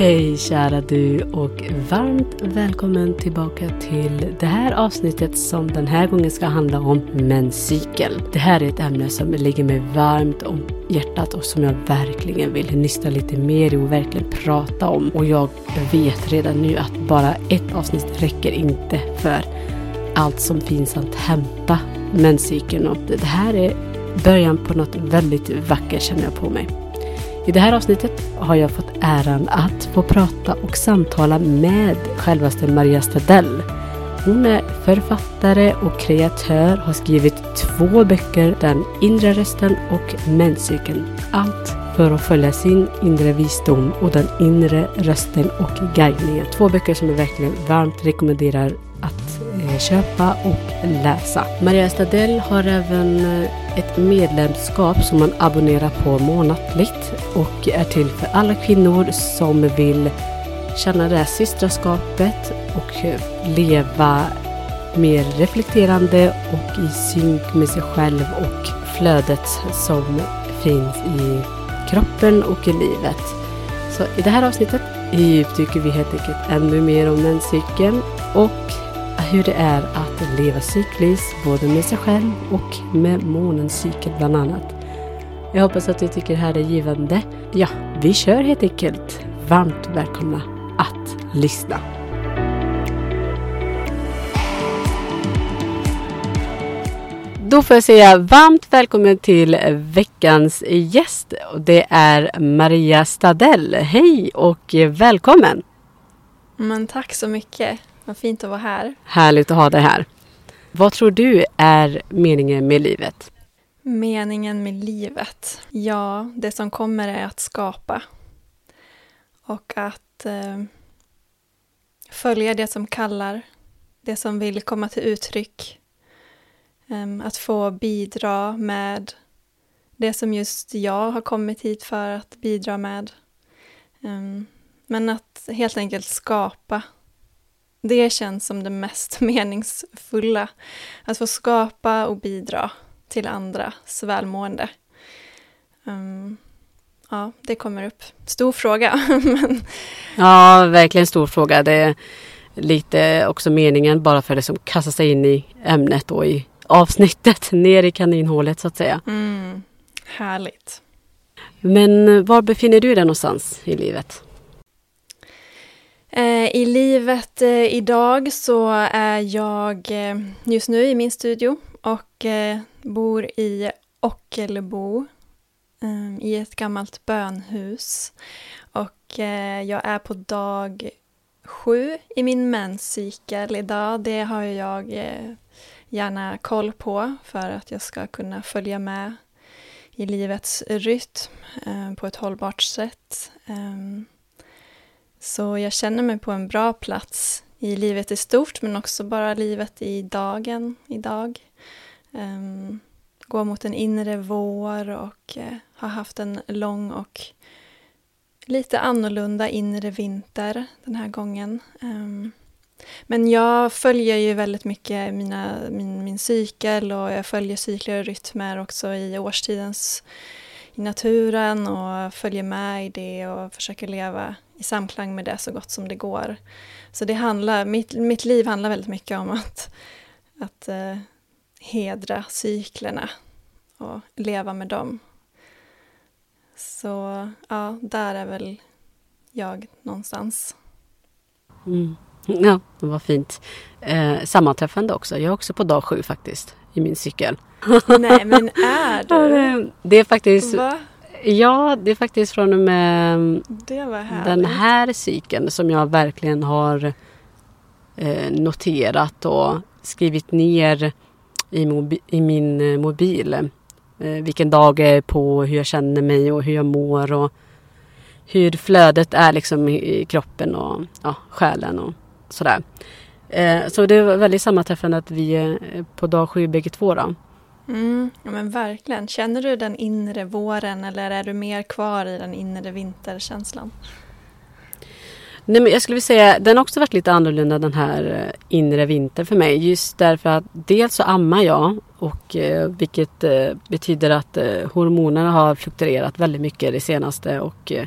Hej kära du och varmt välkommen tillbaka till det här avsnittet som den här gången ska handla om menscykel. Det här är ett ämne som ligger mig varmt om hjärtat och som jag verkligen vill nysta lite mer i och verkligen prata om. Och jag vet redan nu att bara ett avsnitt räcker inte för allt som finns att hämta menscykeln. Och det här är början på något väldigt vackert känner jag på mig. I det här avsnittet har jag fått äran att få prata och samtala med självaste Maria Stadell. Hon är författare och kreatör, har skrivit två böcker, Den inre rösten och Menscykeln. Allt för att följa sin inre visdom och den inre rösten och guidningen. Två böcker som jag verkligen varmt rekommenderar att eh, köpa och läsa. Maria Stadell har även eh, ett medlemskap som man abonnerar på månatligt och är till för alla kvinnor som vill känna det här systraskapet och leva mer reflekterande och i synk med sig själv och flödet som finns i kroppen och i livet. Så i det här avsnittet djupdyker vi helt enkelt ännu mer om menscykeln och hur det är att leva cykliskt både med sig själv och med månens cykel bland annat. Jag hoppas att du tycker det här är givande. Ja, vi kör helt enkelt. Varmt välkomna att lyssna. Då får jag säga varmt välkommen till veckans gäst. Det är Maria Stadell. Hej och välkommen! Men tack så mycket. Vad fint att vara här. Härligt att ha dig här. Vad tror du är meningen med livet? Meningen med livet? Ja, det som kommer är att skapa. Och att eh, följa det som kallar, det som vill komma till uttryck. Eh, att få bidra med det som just jag har kommit hit för att bidra med. Eh, men att helt enkelt skapa det känns som det mest meningsfulla. Att få skapa och bidra till andras välmående. Um, ja, det kommer upp. Stor fråga. men... Ja, verkligen stor fråga. Det är lite också meningen bara för att liksom kasta sig in i ämnet och i avsnittet, ner i kaninhålet så att säga. Mm, härligt. Men var befinner du dig någonstans i livet? Eh, I livet eh, idag så är jag eh, just nu i min studio och bor i Ockelbo i ett gammalt bönhus. Och jag är på dag sju i min menscykel idag. Det har jag gärna koll på för att jag ska kunna följa med i livets rytm på ett hållbart sätt. Ehm, så jag känner mig på en bra plats i livet i stort men också bara livet i dagen, idag. Um, ehm, Går gå mot en inre vår och eh, uh, har haft en lång och lite annorlunda inre vinter den här gången. Um, men jag följer ju väldigt mycket mina, min, min cykel och jag följer cykler och rytmer också i årstidens i naturen och följer med i det och försöker leva i samklang med det så gott som det går. Så det handlar, mitt, mitt liv handlar väldigt mycket om att, att eh, hedra cyklerna och leva med dem. Så ja, där är väl jag någonstans. Mm. Ja, vad fint. Eh, sammanträffande också. Jag är också på dag sju faktiskt i min cykel. Nej men är du? Det är faktiskt Va? Ja, det är faktiskt från och med den här cykeln som jag verkligen har eh, noterat och skrivit ner i, mobi i min eh, mobil. Eh, vilken dag jag är på, hur jag känner mig och hur jag mår och hur flödet är liksom i, i kroppen och ja, själen och sådär. Eh, så det är väldigt sammanträffande att vi är på dag sju bägge två. Då. Mm, ja, men verkligen. Känner du den inre våren eller är du mer kvar i den inre vinterkänslan? Nej, men jag skulle vilja säga den har också varit lite annorlunda den här eh, inre vintern för mig. Just därför att dels så ammar jag och eh, vilket eh, betyder att eh, hormonerna har fluktuerat väldigt mycket det senaste och eh,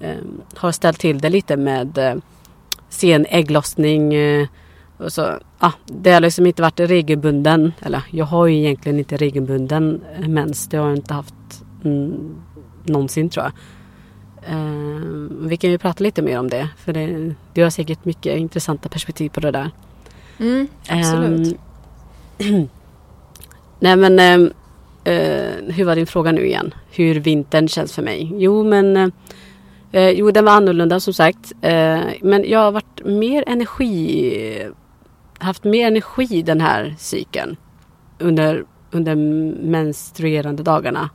eh, har ställt till det lite med eh, sen ägglossning. Eh, och så, ah, det har liksom inte varit regelbunden, eller jag har ju egentligen inte regelbunden mens. Det har jag inte haft mm, någonsin tror jag. Eh, vi kan ju prata lite mer om det för det, du har säkert mycket intressanta perspektiv på det där. Mm, absolut. Um, nej men um, uh, hur var din fråga nu igen? Hur vintern känns för mig? Jo men uh, Jo den var annorlunda som sagt. Uh, men jag har varit mer energi haft mer energi den här cykeln. Under, under menstruerande dagarna.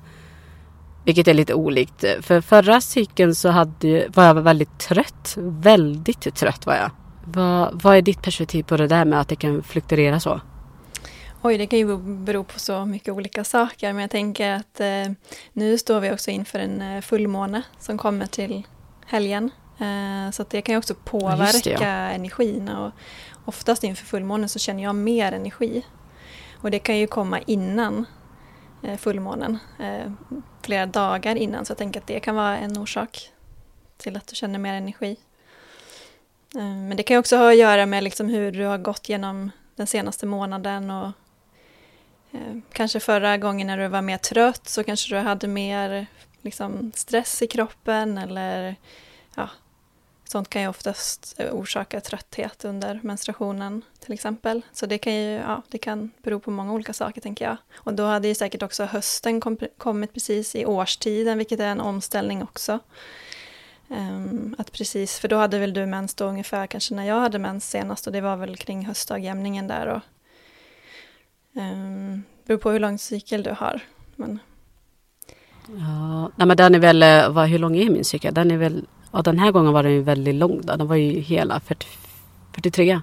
Vilket är lite olikt. För förra cykeln så hade, var jag väldigt trött. Väldigt trött var jag. Vad, vad är ditt perspektiv på det där med att det kan fluktuera så? Oj, det kan ju bero på så mycket olika saker. Men jag tänker att eh, nu står vi också inför en eh, fullmåne som kommer till helgen. Eh, så det kan ju också påverka det, ja. energin. Och oftast inför fullmånen så känner jag mer energi. Och det kan ju komma innan eh, fullmånen. Eh, flera dagar innan. Så jag tänker att det kan vara en orsak till att du känner mer energi. Eh, men det kan också ha att göra med liksom hur du har gått genom den senaste månaden och kanske förra gången när du var mer trött så kanske du hade mer liksom, stress i kroppen eller sånt kan ju oftast orsaka trötthet under menstruationen till exempel. Så det kan ju ja, det kan bero på många olika saker tänker jag. Och då hade ju säkert också hösten kom, kommit precis i årstiden, vilket är en omställning också. Um, att precis, för då hade väl du mens då ungefär kanske när jag hade mens senast och det var väl kring höstdagjämningen där och um, beror på hur lång cykel du har. Men... Ja, nej men den är väl, eh, vad, hur lång är min cykel? Den är väl, ja den här gången var den ju väldigt lång då. Den var ju hela 40, 43.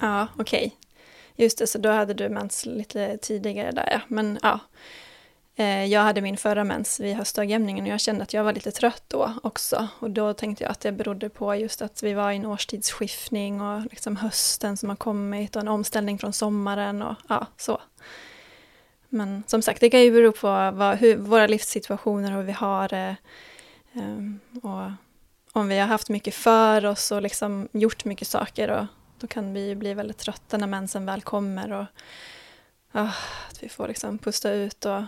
Ja, okej. Okay. Just det, så då hade du mens lite tidigare där ja. Men ja, eh, jag hade min förra mens vid höstdagjämningen och jag kände att jag var lite trött då också. Och då tänkte jag att det berodde på just att vi var i en årstidsskiftning och liksom hösten som har kommit och en omställning från sommaren och ja, så. Men som sagt, det kan ju bero på vad, hur, våra livssituationer och hur vi har det. Ehm, och om vi har haft mycket för oss och liksom gjort mycket saker och då kan vi bli väldigt trötta när mensen väl kommer och oh, att vi får liksom pusta ut och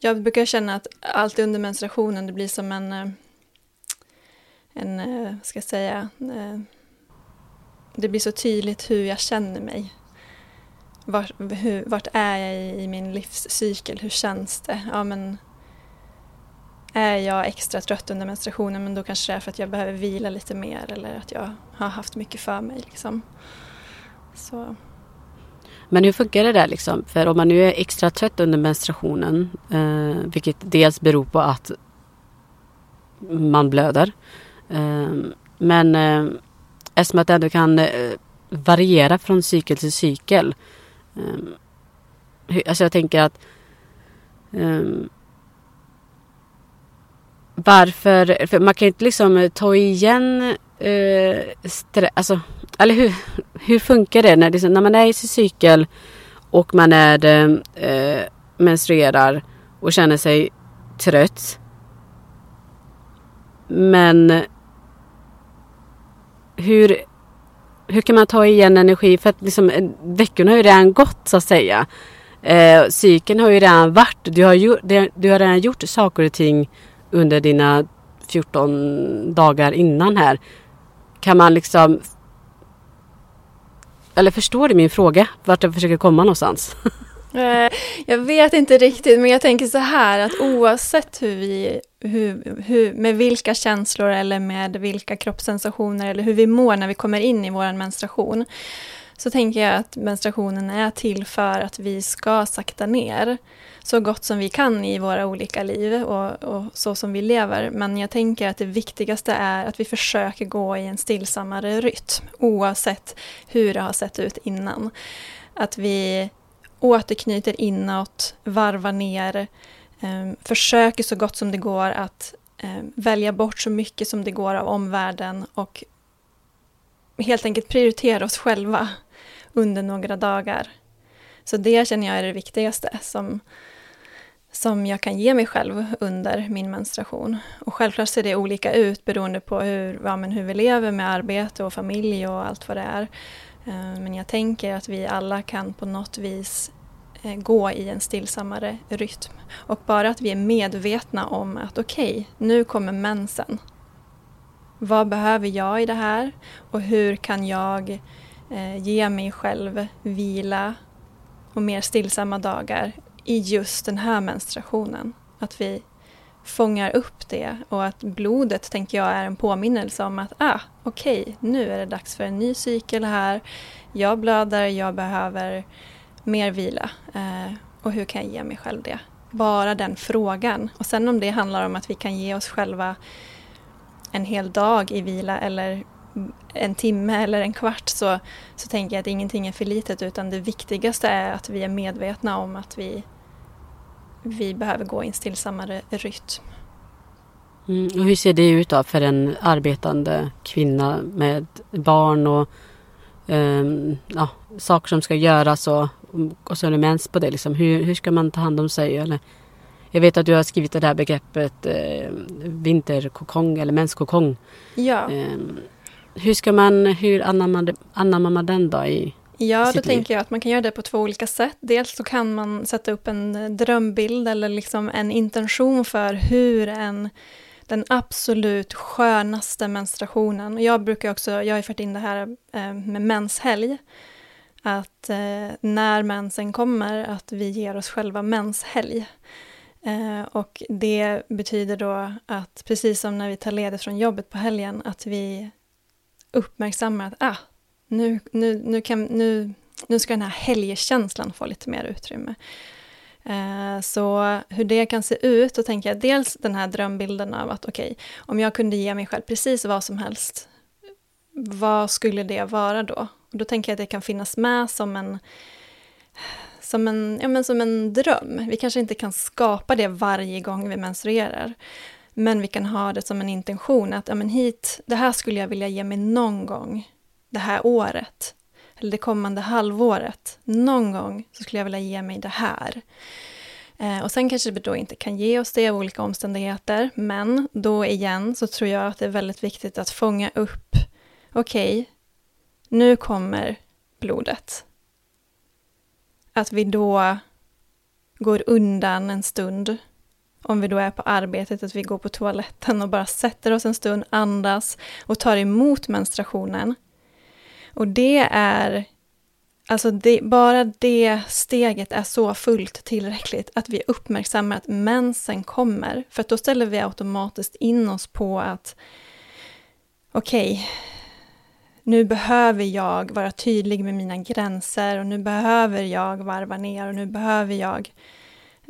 jag brukar känna att allt under menstruationen det blir som en, eh, en eh, vad ska jag säga, eh, det blir så tydligt hur jag känner mig. Vart, hur, vart är jag i, i, min livscykel? Hur känns det? Ja, men är jag extra trött under menstruationen men då kanske det är för att jag behöver vila lite mer eller att jag har haft mycket för mig. Liksom. Så men hur funkar det där liksom? För om man nu är extra trött under menstruationen, eh, vilket dels beror på att man blöder. Eh, men eh, eftersom att det ändå kan eh, variera från cykel till cykel. Eh, alltså jag tänker att eh, varför, för man kan ju inte liksom eh, ta igen eh, stress, alltså eller hur, hur funkar det när, liksom, när man är i sin cykel och man är eh, eh menstruerar och känner sig trött. Men hur, hur kan man ta igen energi? För att liksom, eh, veckorna har ju redan gått så att säga. Eh, cykeln har ju redan varit. Du har, ju, du har redan gjort saker och ting under dina 14 dagar innan här. Kan man liksom eller förstår du min fråga? Vart jag försöker komma någonstans? Eh, jag vet inte riktigt, men jag tänker så här att oavsett hur vi, hur, hur, med vilka känslor eller med vilka kroppssensationer eller hur vi mår när vi kommer in i vår menstruation, så tänker jag att menstruationen är till för att vi ska sakta ner så gott som vi kan i våra olika liv och, och, så som vi lever. Men jag tänker att det viktigaste är att vi försöker gå i en stillsammare rytm oavsett hur det har sett ut innan. Att vi återknyter inåt, varvar ner, eh, försöker så gott som det går att eh, välja bort så mycket som det går av omvärlden och helt enkelt prioritera oss själva under några dagar. Så det känner jag är det viktigaste som, som jag kan ge mig själv under min menstruation. Och självklart ser det olika ut beroende på hur, ja, men hur vi lever med arbete och familj och allt vad det är. Eh, men jag tänker att vi alla kan på något vis eh, gå i en stillsammare rytm. Och bara att vi är medvetna om att okej, okay, nu kommer mensen. Vad behöver jag i det här? Och hur kan jag eh, ge mig själv vila och mer stillsamma dagar i just den här menstruationen. Att vi fångar upp det och att blodet, tänker jag, är en påminnelse om att ah, okej, okay, nu är det dags för en ny cykel här. Jag blöder, jag behöver mer vila. Eh, och hur kan jag ge mig själv det? Bara den frågan. Och sen om det handlar om att vi kan ge oss själva en hel dag i vila eller en timme eller en kvart så, så tänker jag att ingenting är för litet utan det viktigaste är att vi är medvetna om att vi, vi behöver gå i en stillsammare rytm. Mm, och hur ser det ut då för en arbetande kvinna med barn och um, ja, saker som ska göras och, och så är det mens på det. Liksom. Hur, hur ska man ta hand om sig? Eller, jag vet att du har skrivit det här begreppet eh, vinterkokong eller menskokong. Ja. Um, hur ska man, hur anammar man den då i Ja, då liv? tänker jag att man kan göra det på två olika sätt. Dels så kan man sätta upp en drömbild eller liksom en intention för hur en den absolut skönaste menstruationen. Och jag brukar också, jag har ju fört in det här eh, med menshelg. Att eh, när mensen kommer, att vi ger oss själva menshelg. Eh, och det betyder då att precis som när vi tar ledigt från jobbet på helgen, att vi uppmärksammar att ah, nu, nu, nu, kan, nu, nu ska den här helgkänslan få lite mer utrymme. Eh, så hur det kan se ut, då tänker jag dels den här drömbilden av att okej, okay, om jag kunde ge mig själv precis vad som helst, vad skulle det vara då? Och då tänker jag att det kan finnas med som en, som en, ja, men som en dröm. Vi kanske inte kan skapa det varje gång vi menstruerar. Men vi kan ha det som en intention att ja, men hit, det här skulle jag vilja ge mig någon gång det här året. Eller det kommande halvåret. Någon gång så skulle jag vilja ge mig det här. Eh, och sen kanske vi då inte kan ge oss det av olika omständigheter. Men då igen så tror jag att det är väldigt viktigt att fånga upp. Okej, okay, nu kommer blodet. Att vi då går undan en stund om vi då är på arbetet, att vi går på toaletten och bara sätter oss en stund, andas och tar emot menstruationen. Och det är, alltså det, bara det steget är så fullt tillräckligt att vi uppmärksammar att mensen kommer. För att då ställer vi automatiskt in oss på att okej, okay, nu behöver jag vara tydlig med mina gränser och nu behöver jag varva ner och nu behöver jag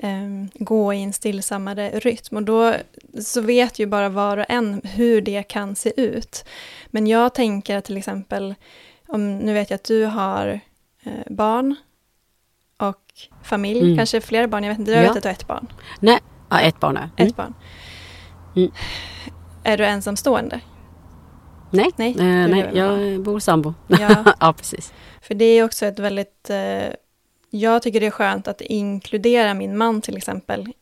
um, gå i en stillsammare rytm. Och då så vet ju bara var och en hur det kan se ut. Men jag tänker till exempel, om, nu vet jag att du har eh, barn och familj, mm. kanske fler barn, jag vet inte, du ja. vet att du har ett barn? Nej, ja, ett barn är. Mm. Ett barn. Mm. Är du ensamstående? Nej, nej, eh, nej jag bor sambo. Ja. ja, precis. För det är också ett väldigt eh, jag tycker det är skönt att inkludera min man till exempel.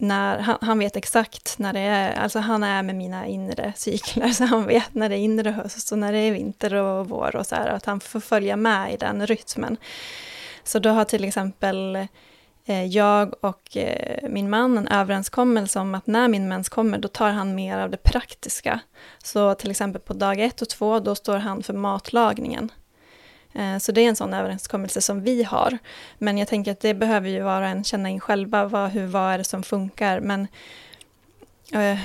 När, han, han, vet exakt när det är, alltså han är med mina inre cykler, så han vet när det är inre höst och när det är vinter och vår och så här, att han får följa med i den rytmen. Så då har till exempel eh, jag och eh, min man en överenskommelse om att när min mens kommer, då tar han mer av det praktiska. Så till exempel på dag ett och två, då står han för matlagningen. Eh, så det är en sån överenskommelse som vi har. Men jag tänker att det behöver ju var och en känna in själva, vad, hur, vad är det som funkar. Men eh,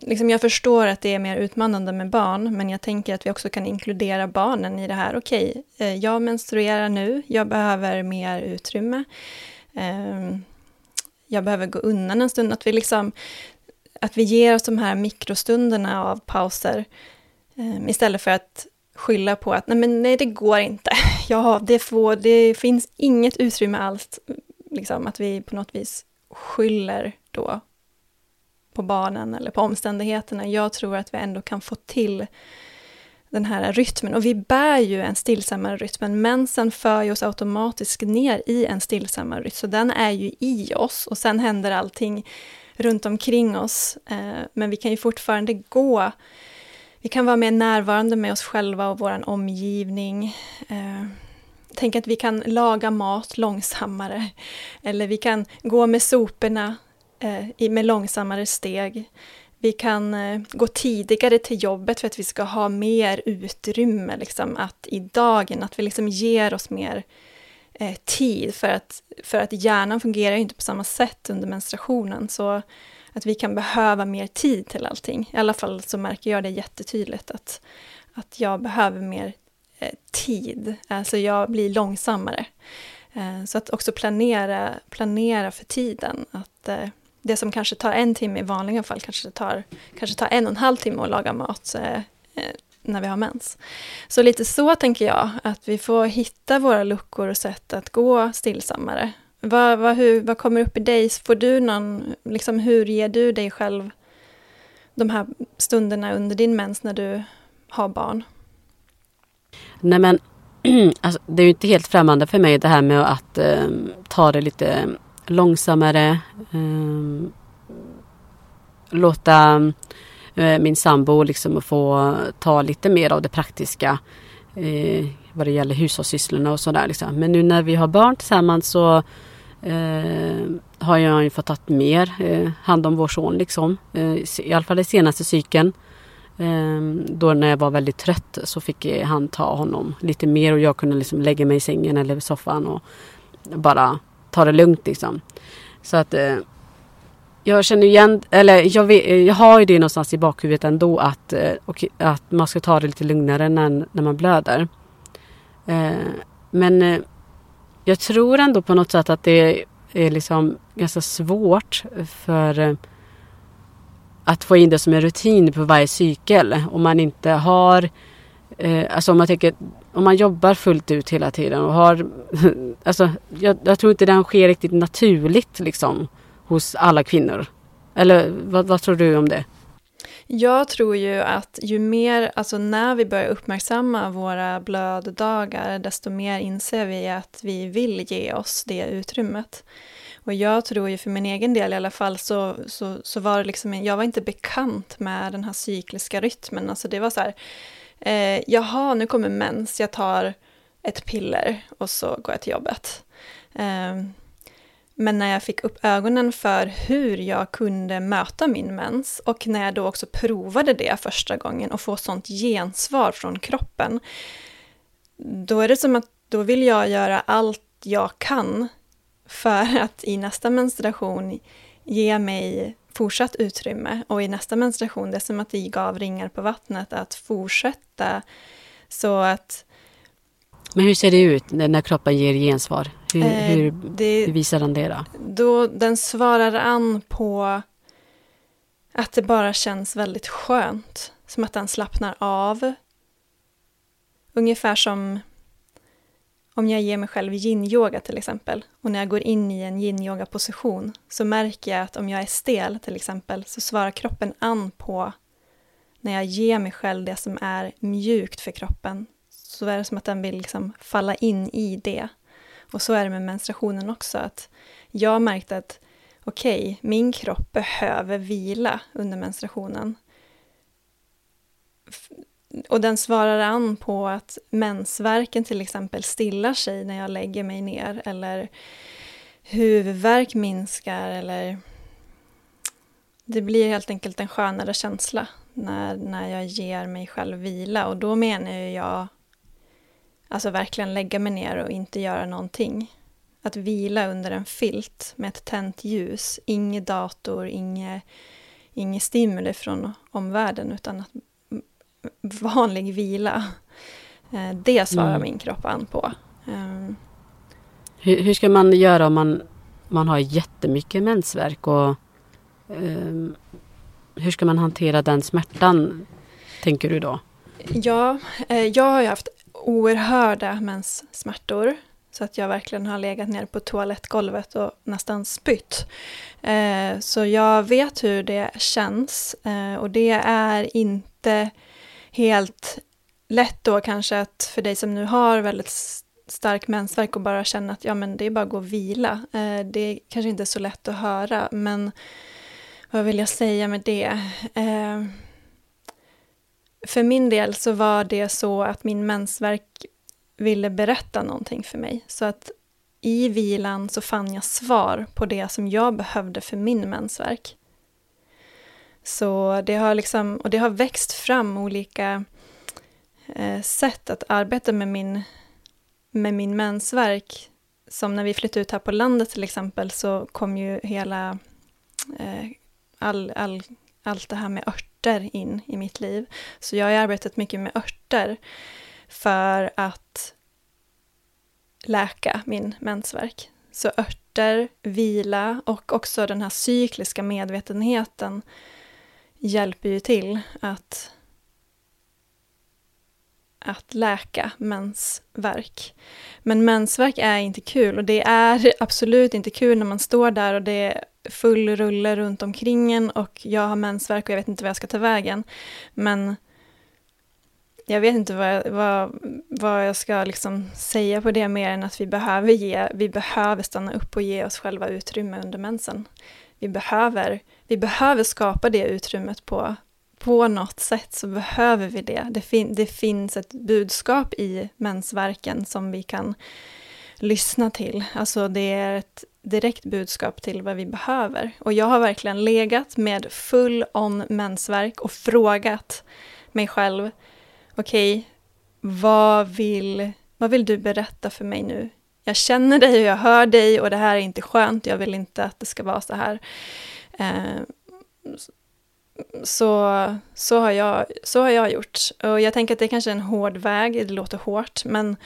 liksom jag förstår att det är mer utmanande med barn, men jag tänker att vi också kan inkludera barnen i det här. Okej, okay, eh, jag menstruerar nu, jag behöver mer utrymme. Eh, jag behöver gå undan en stund. Att vi, liksom, att vi ger oss de här mikrostunderna av pauser eh, istället för att skylla på att nej, men nej det går inte. Ja, det, får, det finns inget utrymme alls. Liksom, att vi på något vis skyller då på barnen eller på omständigheterna. Jag tror att vi ändå kan få till den här rytmen. Och vi bär ju en stillsammare rytm, men mensen för ju oss automatiskt ner i en stillsammare rytm. Så den är ju i oss och sen händer allting runt omkring oss. Eh, men vi kan ju fortfarande gå vi kan vara mer närvarande med oss själva och vår omgivning. Eh, tänk att vi kan laga mat långsammare. Eller vi kan gå med soporna eh, med långsammare steg. Vi kan eh, gå tidigare till jobbet för att vi ska ha mer utrymme liksom, att i dagen, att vi liksom ger oss mer eh, tid för att, för att hjärnan fungerar inte på samma sätt under menstruationen. Så att vi kan behöva mer tid till allting. I alla fall så märker jag det jättetydligt att, att jag behöver mer eh, tid. Alltså jag blir långsammare. Eh, så att också planera, planera för tiden. Att eh, det som kanske tar en timme i vanliga fall kanske tar, kanske tar en och en halv timme att laga mat eh, när vi har mens. Så lite så tänker jag, att vi får hitta våra luckor och sätt att gå stillsammare. Vad, vad, hur, vad kommer upp i dig? Får du någon, liksom, hur ger du dig själv de här stunderna under din mens när du har barn? Nej men, alltså, det är ju inte helt främmande för mig det här med att eh, ta det lite långsammare. Eh, låta eh, min sambo liksom få ta lite mer av det praktiska eh, vad det gäller hushållssysslorna och sådär. Liksom. Men nu när vi har barn tillsammans så eh, har jag ju fått ta mer eh, hand om vår son liksom. Eh, I alla fall den senaste cykeln. Eh, då när jag var väldigt trött så fick han ta honom lite mer och jag kunde liksom lägga mig i sängen eller i soffan och bara ta det lugnt liksom. Så att eh, jag känner igen, eller jag, vet, jag har ju det någonstans i bakhuvudet ändå att, eh, och, att man ska ta det lite lugnare när, när man blöder. Eh, men eh, jag tror ändå på något sätt att det är liksom ganska svårt för eh, att få in det som en rutin på varje cykel. Om man inte har, eh, alltså om man tänker, om man jobbar fullt ut hela tiden och har, alltså jag, jag tror inte det sker riktigt naturligt liksom hos alla kvinnor. Eller vad, vad tror du om det? Jag tror ju att ju mer, alltså när vi börjar uppmärksamma våra blöddagar, desto mer inser vi att vi vill ge oss det utrymmet. Och jag tror ju för min egen del i alla fall så, så, så var det liksom, jag var inte bekant med den här cykliska rytmen. Alltså det var så här, eh, jaha, nu kommer mens, jag tar ett piller och så går jag till jobbet. Eh, men när jag fick upp ögonen för hur jag kunde möta min mens och när jag då också provade det första gången och få sånt gensvar från kroppen, då är det som att då vill jag göra allt jag kan för att i nästa menstruation ge mig fortsatt utrymme och i nästa menstruation, det är som att det gav ringar på vattnet att fortsätta så att men hur ser det ut när kroppen ger gensvar? Hur, eh, hur, det, hur visar den det då? då? Den svarar an på att det bara känns väldigt skönt. Som att den slappnar av. Ungefär som om jag ger mig själv yin-yoga till exempel. Och när jag går in i en yin-yoga-position så märker jag att om jag är stel till exempel så svarar kroppen an på när jag ger mig själv det som är mjukt för kroppen så är det som att den vill liksom falla in i det. Och så är det med menstruationen också, att jag märkte att okej, okay, min kropp behöver vila under menstruationen. Och den svarar an på att mensvärken till exempel stillar sig när jag lägger mig ner, eller huvudvärk minskar, eller det blir helt enkelt en skönare känsla när, när jag ger mig själv vila. Och då menar jag Alltså verkligen lägga mig ner och inte göra någonting. Att vila under en filt med ett tänt ljus, inget dator, inget, inget stimuli från omvärlden utan att vanlig vila. Eh, det svarar mm. min kropp an på. Um. Hur, hur, ska man göra om man, man har jättemycket mensvärk och um, hur ska man hantera den smärtan, tänker du då? Ja, eh, jag har ju haft oerhörda menssmärtor. Så att jag verkligen har legat ner på toalettgolvet och nästan spytt. Eh, så jag vet hur det känns. Eh, och det är inte helt lätt då kanske att för dig som nu har väldigt stark mensvärk och bara känna att ja, men det är bara att gå och vila. Eh, det är kanske inte så lätt att höra, men vad vill jag säga med det? Eh, för min del så var det så att min mensvärk ville berätta någonting för mig. Så att i vilan så fann jag svar på det som jag behövde för min mensvärk. Så det har liksom, och det har växt fram olika eh, sätt att arbeta med min, med min mensvärk. Som när vi flyttade ut här på landet till exempel så kom ju hela eh, all, all, allt det här med örter in i mitt liv. Så jag har arbetat mycket med örter för att läka min mensvärk. Så örter, vila och också den här cykliska medvetenheten hjälper ju till att, att läka mensvärk. Men mensvärk är inte kul och det är absolut inte kul när man står där och det är full rulle runt omkring en och jag har mensvärk och jag vet inte vad jag ska ta vägen. Men jag vet inte vad, vad, vad jag ska liksom säga på det mer än att vi behöver, ge, vi behöver stanna upp och ge oss själva utrymme under mensen. Vi behöver, vi behöver skapa det utrymmet på, på något sätt så behöver vi det. Det, fin, det finns ett budskap i mensvärken som vi kan lyssna till. Alltså det är ett direkt budskap till vad vi behöver. Och jag har verkligen legat med full on mensvärk och frågat mig själv okej, okay, vad, vill, vad vill du berätta för mig nu? Jag känner dig och jag hör dig och det här är inte skönt, jag vill inte att det ska vara så här. Eh, så, så, har jag, så har jag gjort. Och jag tänker att det kanske är en hård väg, det låter hårt, men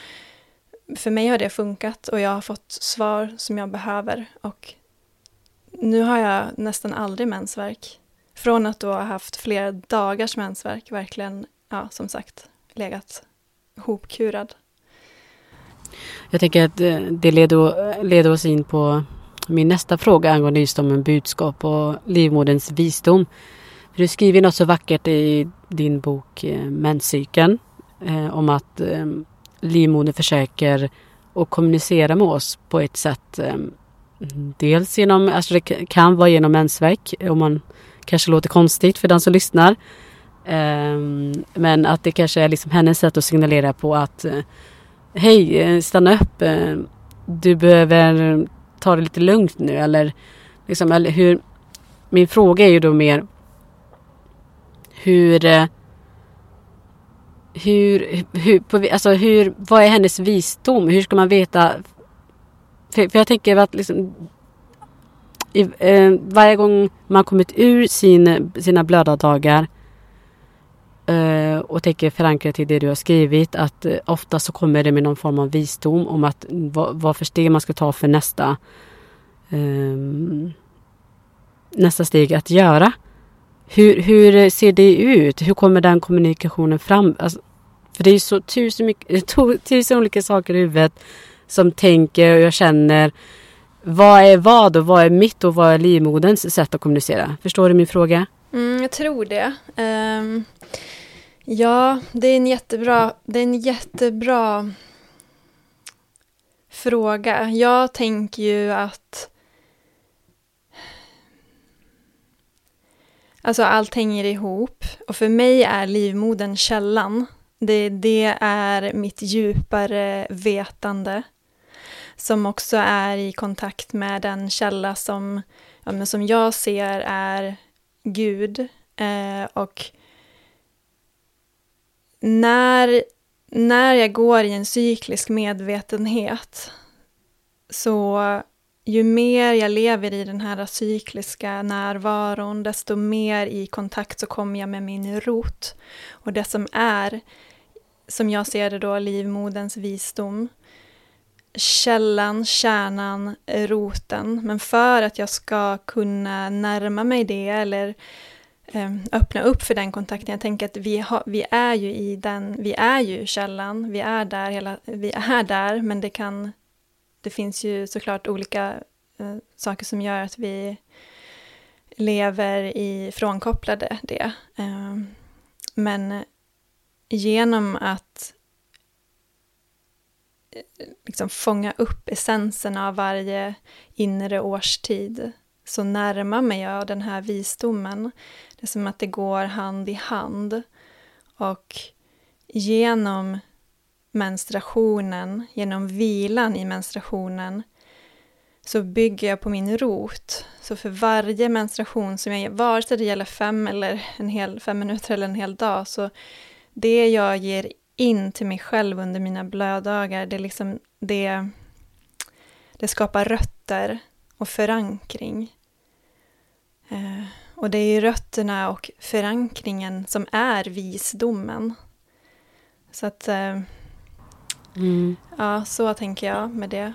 för mig har det funkat och jag har fått svar som jag behöver. Och nu har jag nästan aldrig mensvärk. Från att då ha haft flera dagars mensvärk, verkligen ja, som sagt, legat hopkurad. Jag tänker att eh, det leder, leder oss in på min nästa fråga angående just om budskap och livmoderns visdom. du skriver något så vackert i din bok eh, Menscykeln eh, om att livmodern försöker att kommunicera med oss på ett sätt. Ehm, dels genom, alltså det kan vara genom mensvärk om man kanske låter konstigt för den som lyssnar. Ehm, men att det kanske är liksom hennes sätt att signalera på att eh, Hej, eh, stanna upp. Eh, du behöver ta det lite lugnt nu eller liksom, eller hur Min fråga är ju då mer hur hur, hur, på, alltså hur, vad är hennes visdom? Hur ska man veta? För, för jag tänker att liksom, i, eh, varje gång man kommit ur sin, sina blödardagar Eh, och tänker förankra till det du har skrivit att eh, ofta så kommer det med någon form av visdom om att vad, vad för steg man ska ta för nästa ehm, nästa steg att göra. Hur, hur ser det ut? Hur kommer den kommunikationen fram? Alltså, för det är så tusen, mycket, tusen olika saker i huvudet som tänker och jag känner vad är vad och vad är mitt och vad är livmoderns sätt att kommunicera? Förstår du min fråga? Mm, jag tror det. Um, Ja, det är en jättebra, det är en jättebra fråga. Jag tänker ju att Alltså allt hänger ihop och för mig är livmodern källan. Det, det är mitt djupare vetande som också är i kontakt med den källa som, ja, som jag ser är Gud. Eh, och när, när jag går i en cyklisk medvetenhet så ju mer jag lever i den här cykliska närvaron, desto mer i kontakt så kommer jag med min rot. Och det som är, som jag ser det då, livmodens visdom. Källan, kärnan, roten. Men för att jag ska kunna närma mig det eller ehm, öppna upp för den kontakten. Jag tänker att vi, har, vi är ju i den, vi är ju källan, vi är där, hela, vi är där, men det kan, det finns ju såklart olika eh, saker som gör att vi lever i frånkopplade det. Eh, men genom att eh, liksom fånga upp essensen av varje inre årstid så närmar mig jag den här visdomen. Det är som att det går hand i hand. Och genom menstruationen, genom vilan i menstruationen, så bygger jag på min rot. Så för varje menstruation som jag vare sig det gäller fem, eller en hel, fem minuter eller en hel dag, så det jag ger in till mig själv under mina blödagar, det, liksom, det, det skapar rötter och förankring. Eh, och det är ju rötterna och förankringen som är visdomen. Så att, eh, mm. ja, så tänker jag med det.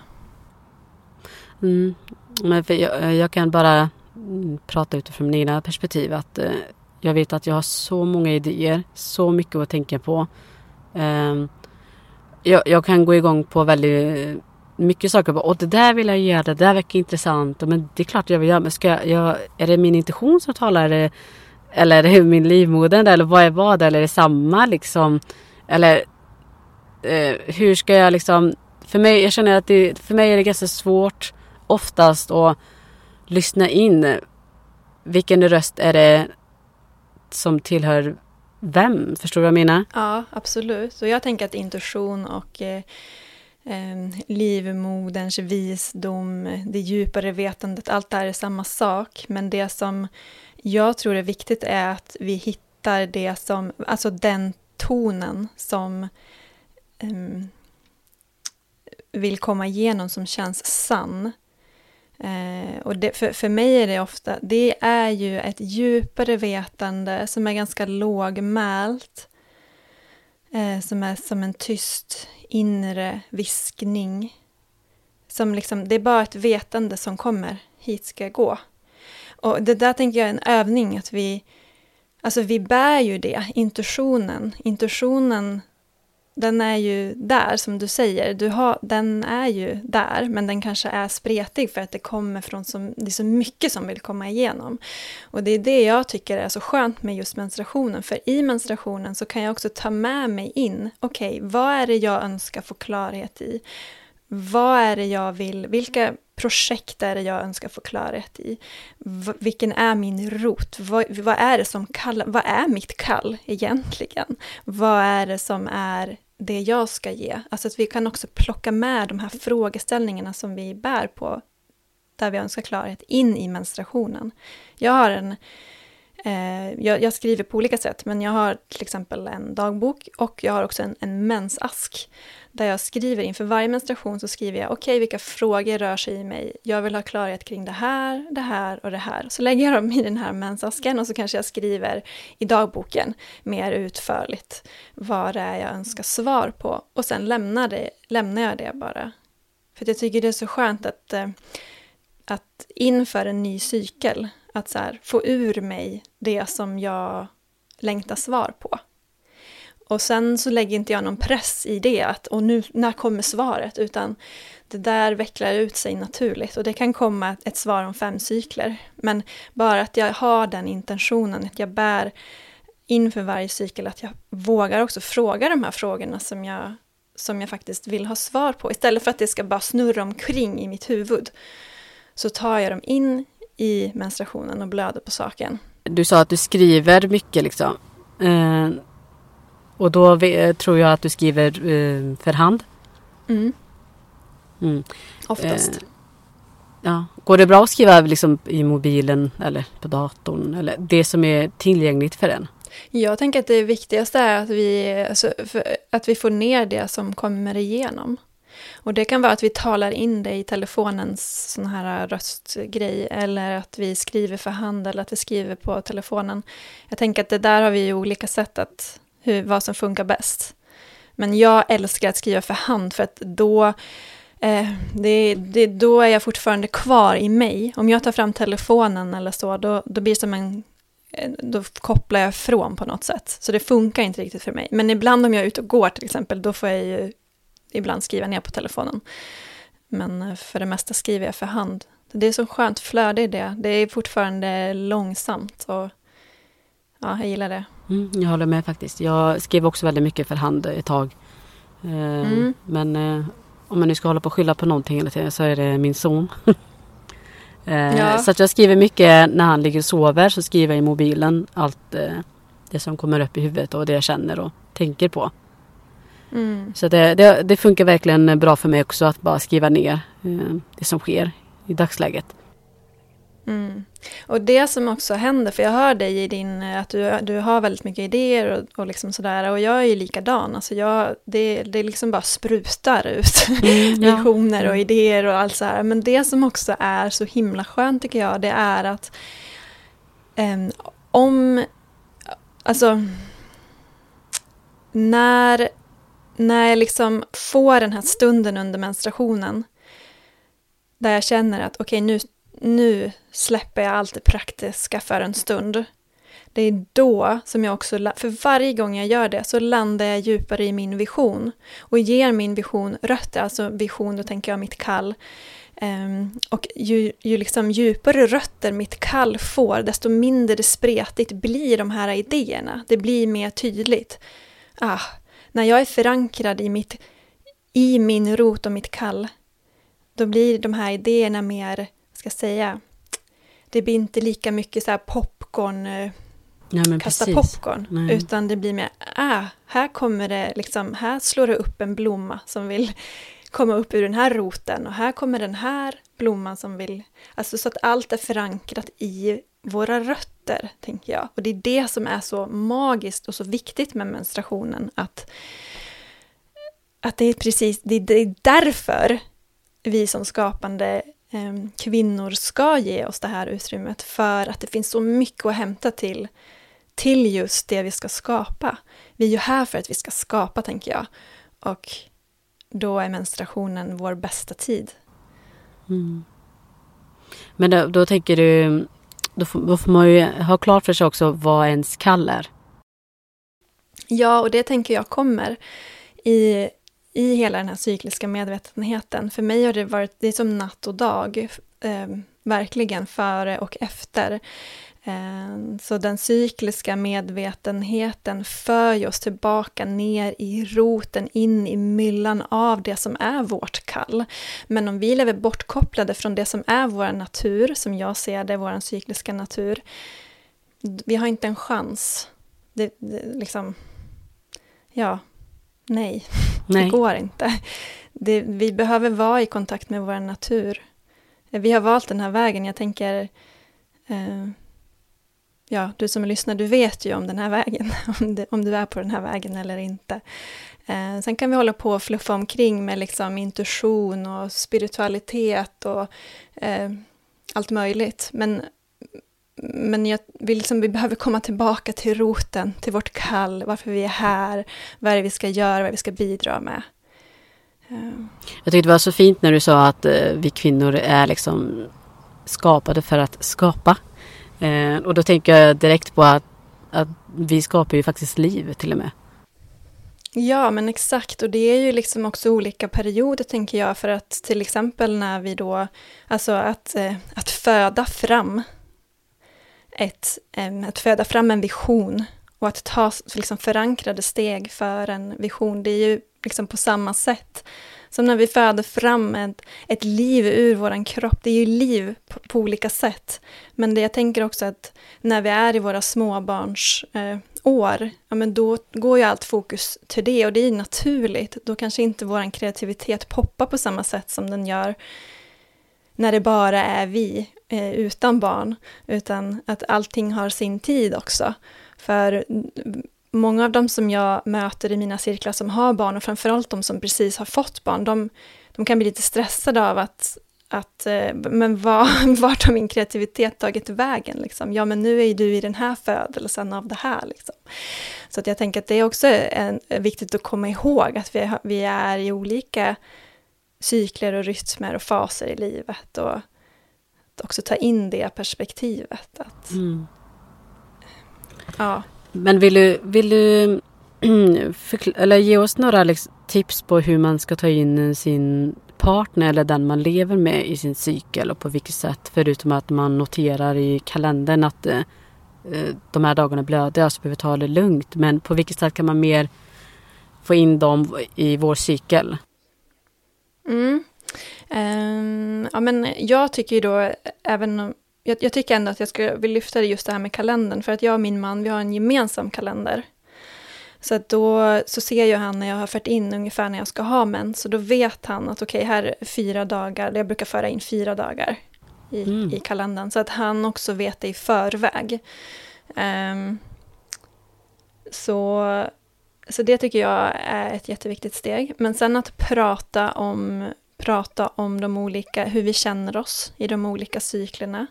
Mm. Men jag, jag, kan bara mm, prata utifrån mina perspektiv. Att, eh, jag vet att jag har så många idéer, så mycket att tänka på. Eh, jag, jag, kan gå igång på väldigt mycket saker. Och det där vill jag göra, det där verkar intressant. Men det är klart jag vill göra. Men ska jag, jag är det min intuition som talar? Eller är det min livmoder? Eller vad är vad? Eller är det samma liksom? Eller eh, hur ska jag liksom... För mig, jag känner att det, för mig är det ganska svårt oftast att lyssna in. Vilken röst är det som tillhör vem? Förstår du vad jag menar? Ja, absolut. Och jag tänker att intuition och eh, eh, livmoderns visdom, det djupare vetandet, allt det här är samma sak. Men det som jag tror är viktigt är att vi hittar det som, alltså den tonen som eh, vill komma igenom, som känns sann. Eh, och det, för, för mig är det ofta, det är ju ett djupare vetande som är ganska lågmält. Eh, som är som en tyst inre viskning. Som liksom, det är bara ett vetande som kommer, hit ska jag gå. Och det där tänker jag är en övning, att vi, alltså vi bär ju det, intuitionen. Intuitionen den är ju där, som du säger. Du har, den är ju där, men den kanske är spretig för att det kommer från så, det är så mycket som vill komma igenom. Och det är det jag tycker är så skönt med just menstruationen, för i menstruationen så kan jag också ta med mig in, okej, okay, vad är det jag önskar få klarhet i? Vad är det jag vill, vilka projekt är det jag önskar få klarhet i? V vilken är min rot? Vad, vad, är det som kallar, vad är mitt kall egentligen? Vad är det som är det jag ska ge. Alltså att vi kan också plocka med de här frågeställningarna som vi bär på, där vi önskar klarhet, in i menstruationen. Jag har en Eh, jag, jag, skriver på olika sätt, men jag har till exempel en dagbok och jag har också en, en mensask där jag skriver inför varje menstruation så skriver jag okej, okay, vilka frågor rör sig i mig? Jag vill ha klarhet kring det här, det här och det här. Så lägger jag dem i den här mensasken och så kanske jag skriver i dagboken mer utförligt vad det är jag önskar svar på. Och sen lämnar, det, lämnar jag det bara. För jag tycker det är så skönt att, eh, att inför en ny cykel att så här, få ur mig det som jag längtar svar på. Och sen så lägger inte jag någon press i det, att och nu, när kommer svaret? Utan det där vecklar ut sig naturligt och det kan komma ett svar om fem cykler. Men bara att jag har den intentionen, att jag bär inför varje cykel, att jag vågar också fråga de här frågorna som jag, som jag faktiskt vill ha svar på. Istället för att det ska bara snurra omkring i mitt huvud, så tar jag dem in i menstruationen och blöder på saken. Du sa att du skriver mycket liksom. Uh och då tror jag att du skriver eh, för hand? Mm. mm. Oftast. Eh, ja. Går det bra att skriva liksom, i mobilen eller på datorn? Eller det som är tillgängligt för en? Jag tänker att det viktigaste är att vi, alltså, att vi får ner det som kommer igenom. Och det kan vara att vi talar in det i telefonens sån här röstgrej, eller att vi skriver för hand, eller att vi skriver på telefonen. Jag tänker att det där har vi ju olika sätt att, hur, vad som funkar bäst. Men jag älskar att skriva för hand, för att då eh, det, det, då är jag fortfarande kvar i mig. Om jag tar fram telefonen eller så, då, då blir det som en eh, då kopplar jag från på något sätt. Så det funkar inte riktigt för mig. Men ibland om jag är ute och går till exempel, då får jag ju ibland skriva ner på telefonen. Men eh, för det mesta skriver jag för hand. Det är så skönt flöde i det. Det är fortfarande långsamt och ja, jag gillar det. Mm, jag håller med faktiskt. Jag skrev också väldigt mycket för hand ett tag. Eh, Mm. Men eh, om man nu ska hålla på och skylla på någonting hela tiden så är det min son. eh, Ja. Så att jag skriver mycket när han ligger och sover så skriver jag i mobilen allt eh, det som kommer upp i huvudet och det jag känner och tänker på. Mm. Så det, det, det funkar verkligen bra för mig också att bara skriva ner eh, det som sker i dagsläget. Mm. Och det som också händer, för jag hör dig i din, eh, att du, du har väldigt mycket idéer och, och liksom sådär, och jag är ju likadan, alltså jag, det, det liksom bara sprutar ut Mm, ja. visioner och idéer och allt så här. Men det som också är så himla skönt tycker jag, det är att em, om, alltså, när, när jag liksom får den här stunden under menstruationen, där jag känner att okej, nu, nu släpper jag allt det praktiska för en stund. Det är då som jag också, för varje gång jag gör det så landar jag djupare i min vision och ger min vision rötter, alltså vision, då tänker jag mitt kall. Um, och ju, ju liksom djupare rötter mitt kall får, desto mindre spretigt blir de här idéerna. Det blir mer tydligt. Ah, när jag är förankrad i, mitt, i min rot och mitt kall, då blir de här idéerna mer, ska säga, det blir inte lika mycket så här popcorn, eh, men kasta precis. popcorn, Nej. utan det blir mer, ah, här kommer det liksom, här slår det upp en blomma som vill komma upp ur den här roten och här kommer den här blomman som vill, alltså så att allt är förankrat i våra rötter, tänker jag. Och det är det som är så magiskt och så viktigt med menstruationen, att, att det är precis, det är, därför vi som skapande kvinnor ska ge oss det här utrymmet, för att det finns så mycket att hämta till till just det vi ska skapa. Vi är ju här för att vi ska skapa, tänker jag. Och då är menstruationen vår bästa tid. Mm. Men då, då tänker du, då får, då får man ju ha klart för sig också vad ens kall är. Ja, och det tänker jag kommer i, i hela den här cykliska medvetenheten. För mig har det varit, det är som natt och dag, eh, verkligen före och efter. Eh, Så den cykliska medvetenheten för oss tillbaka ner i roten, in i myllan av det som är vårt kall. Men om vi lever bortkopplade från det som är vår natur, som jag ser det, vår cykliska natur, vi har inte en chans. Det, det liksom, ja, nej, Nej. det går inte. Det, vi behöver vara i kontakt med vår natur. Vi har valt den här vägen, jag tänker, eh, ja, du som lyssnar, du vet ju om den här vägen, om, det, om du är på den här vägen eller inte. Eh, sen kan vi hålla på och fluffa omkring med liksom intuition och spiritualitet och eh, allt möjligt. Men, men jag vill liksom, vi behöver komma tillbaka till roten, till vårt kall, varför vi är här, vad är det vi ska göra, vad vi ska bidra med. Eh, Jag tyckte det var så fint när du sa att eh, vi kvinnor är liksom skapade för att skapa. Eh, och då tänker jag direkt på att, att vi skapar ju faktiskt liv till och med. Ja, men exakt. Och det är ju liksom också olika perioder, tänker jag. För att till exempel när vi då, alltså att, att föda fram ett, att föda fram en vision och att ta liksom förankrade steg för en vision, det är ju liksom på samma sätt som när vi föder fram ett, ett liv ur vår kropp. Det är ju liv på, på olika sätt. Men det jag tänker också att när vi är i våra småbarns eh, år, ja men då går ju allt fokus till det och det är ju naturligt. Då kanske inte vår kreativitet poppar på samma sätt som den gör när det bara är vi eh, utan barn, utan att allting har sin tid också. För många av dem som jag möter i mina cirklar som har barn och framförallt de som precis har fått barn, de, de kan bli lite stressade av att, att eh, men var, vart har min kreativitet tagit vägen? Liksom? Ja, men nu är ju du i den här födelsen av det här. Liksom. Så att jag tänker att det är också en, viktigt att komma ihåg att vi, vi är i olika cykler och rytmer och faser i livet och också ta in det perspektivet. Att, Mm. ja, Men vill du, vill du eller ge oss några liksom, tips på hur man ska ta in sin partner eller den man lever med i sin cykel och på vilket sätt förutom att man noterar i kalendern att eh, eh, de här dagarna blöder så behöver ta det lugnt. Men på vilket sätt kan man mer få in dem i vår cykel? Mm. Um, ja, men jag tycker ju då, även jag, jag, tycker ändå att jag skulle vilja lyfta just det här med kalendern, för att jag och min man, vi har en gemensam kalender. Så att då så ser ju han när jag har fört in ungefär när jag ska ha mens, så då vet han att okej, okay, här är fyra dagar, jag brukar föra in fyra dagar i, mm. i kalendern, så att han också vet det i förväg. Um, så, så det tycker jag är ett jätteviktigt steg. Men sen att prata om prata om de olika, hur vi känner oss i de olika cyklerna.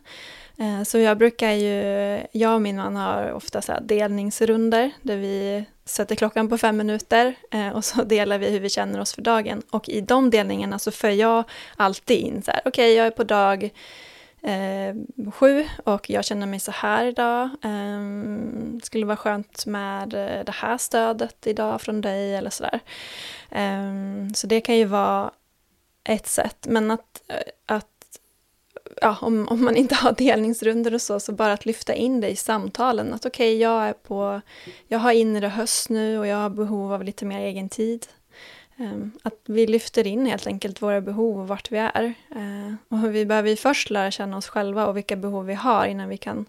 Eh, så jag brukar ju, jag och min man har ofta så delningsrunder där vi sätter klockan på fem minuter eh, och så delar vi hur vi känner oss för dagen. Och i de delningarna så för jag alltid in så här, okej okay, jag är på dag eh, sju och jag känner mig så här idag. Eh, skulle vara skönt med eh, det här stödet idag från dig eller sådär. Eh, så det kan ju vara ett sätt. Men att, eh, att ja, om, om man inte har delningsrunder och så, så bara att lyfta in det i samtalen. Att okej, okay, jag är på, jag har inre höst nu och jag har behov av lite mer egen tid. Ehm, att vi lyfter in helt enkelt våra behov och vart vi är. Eh, och vi behöver ju först lära känna oss själva och vilka behov vi har innan vi kan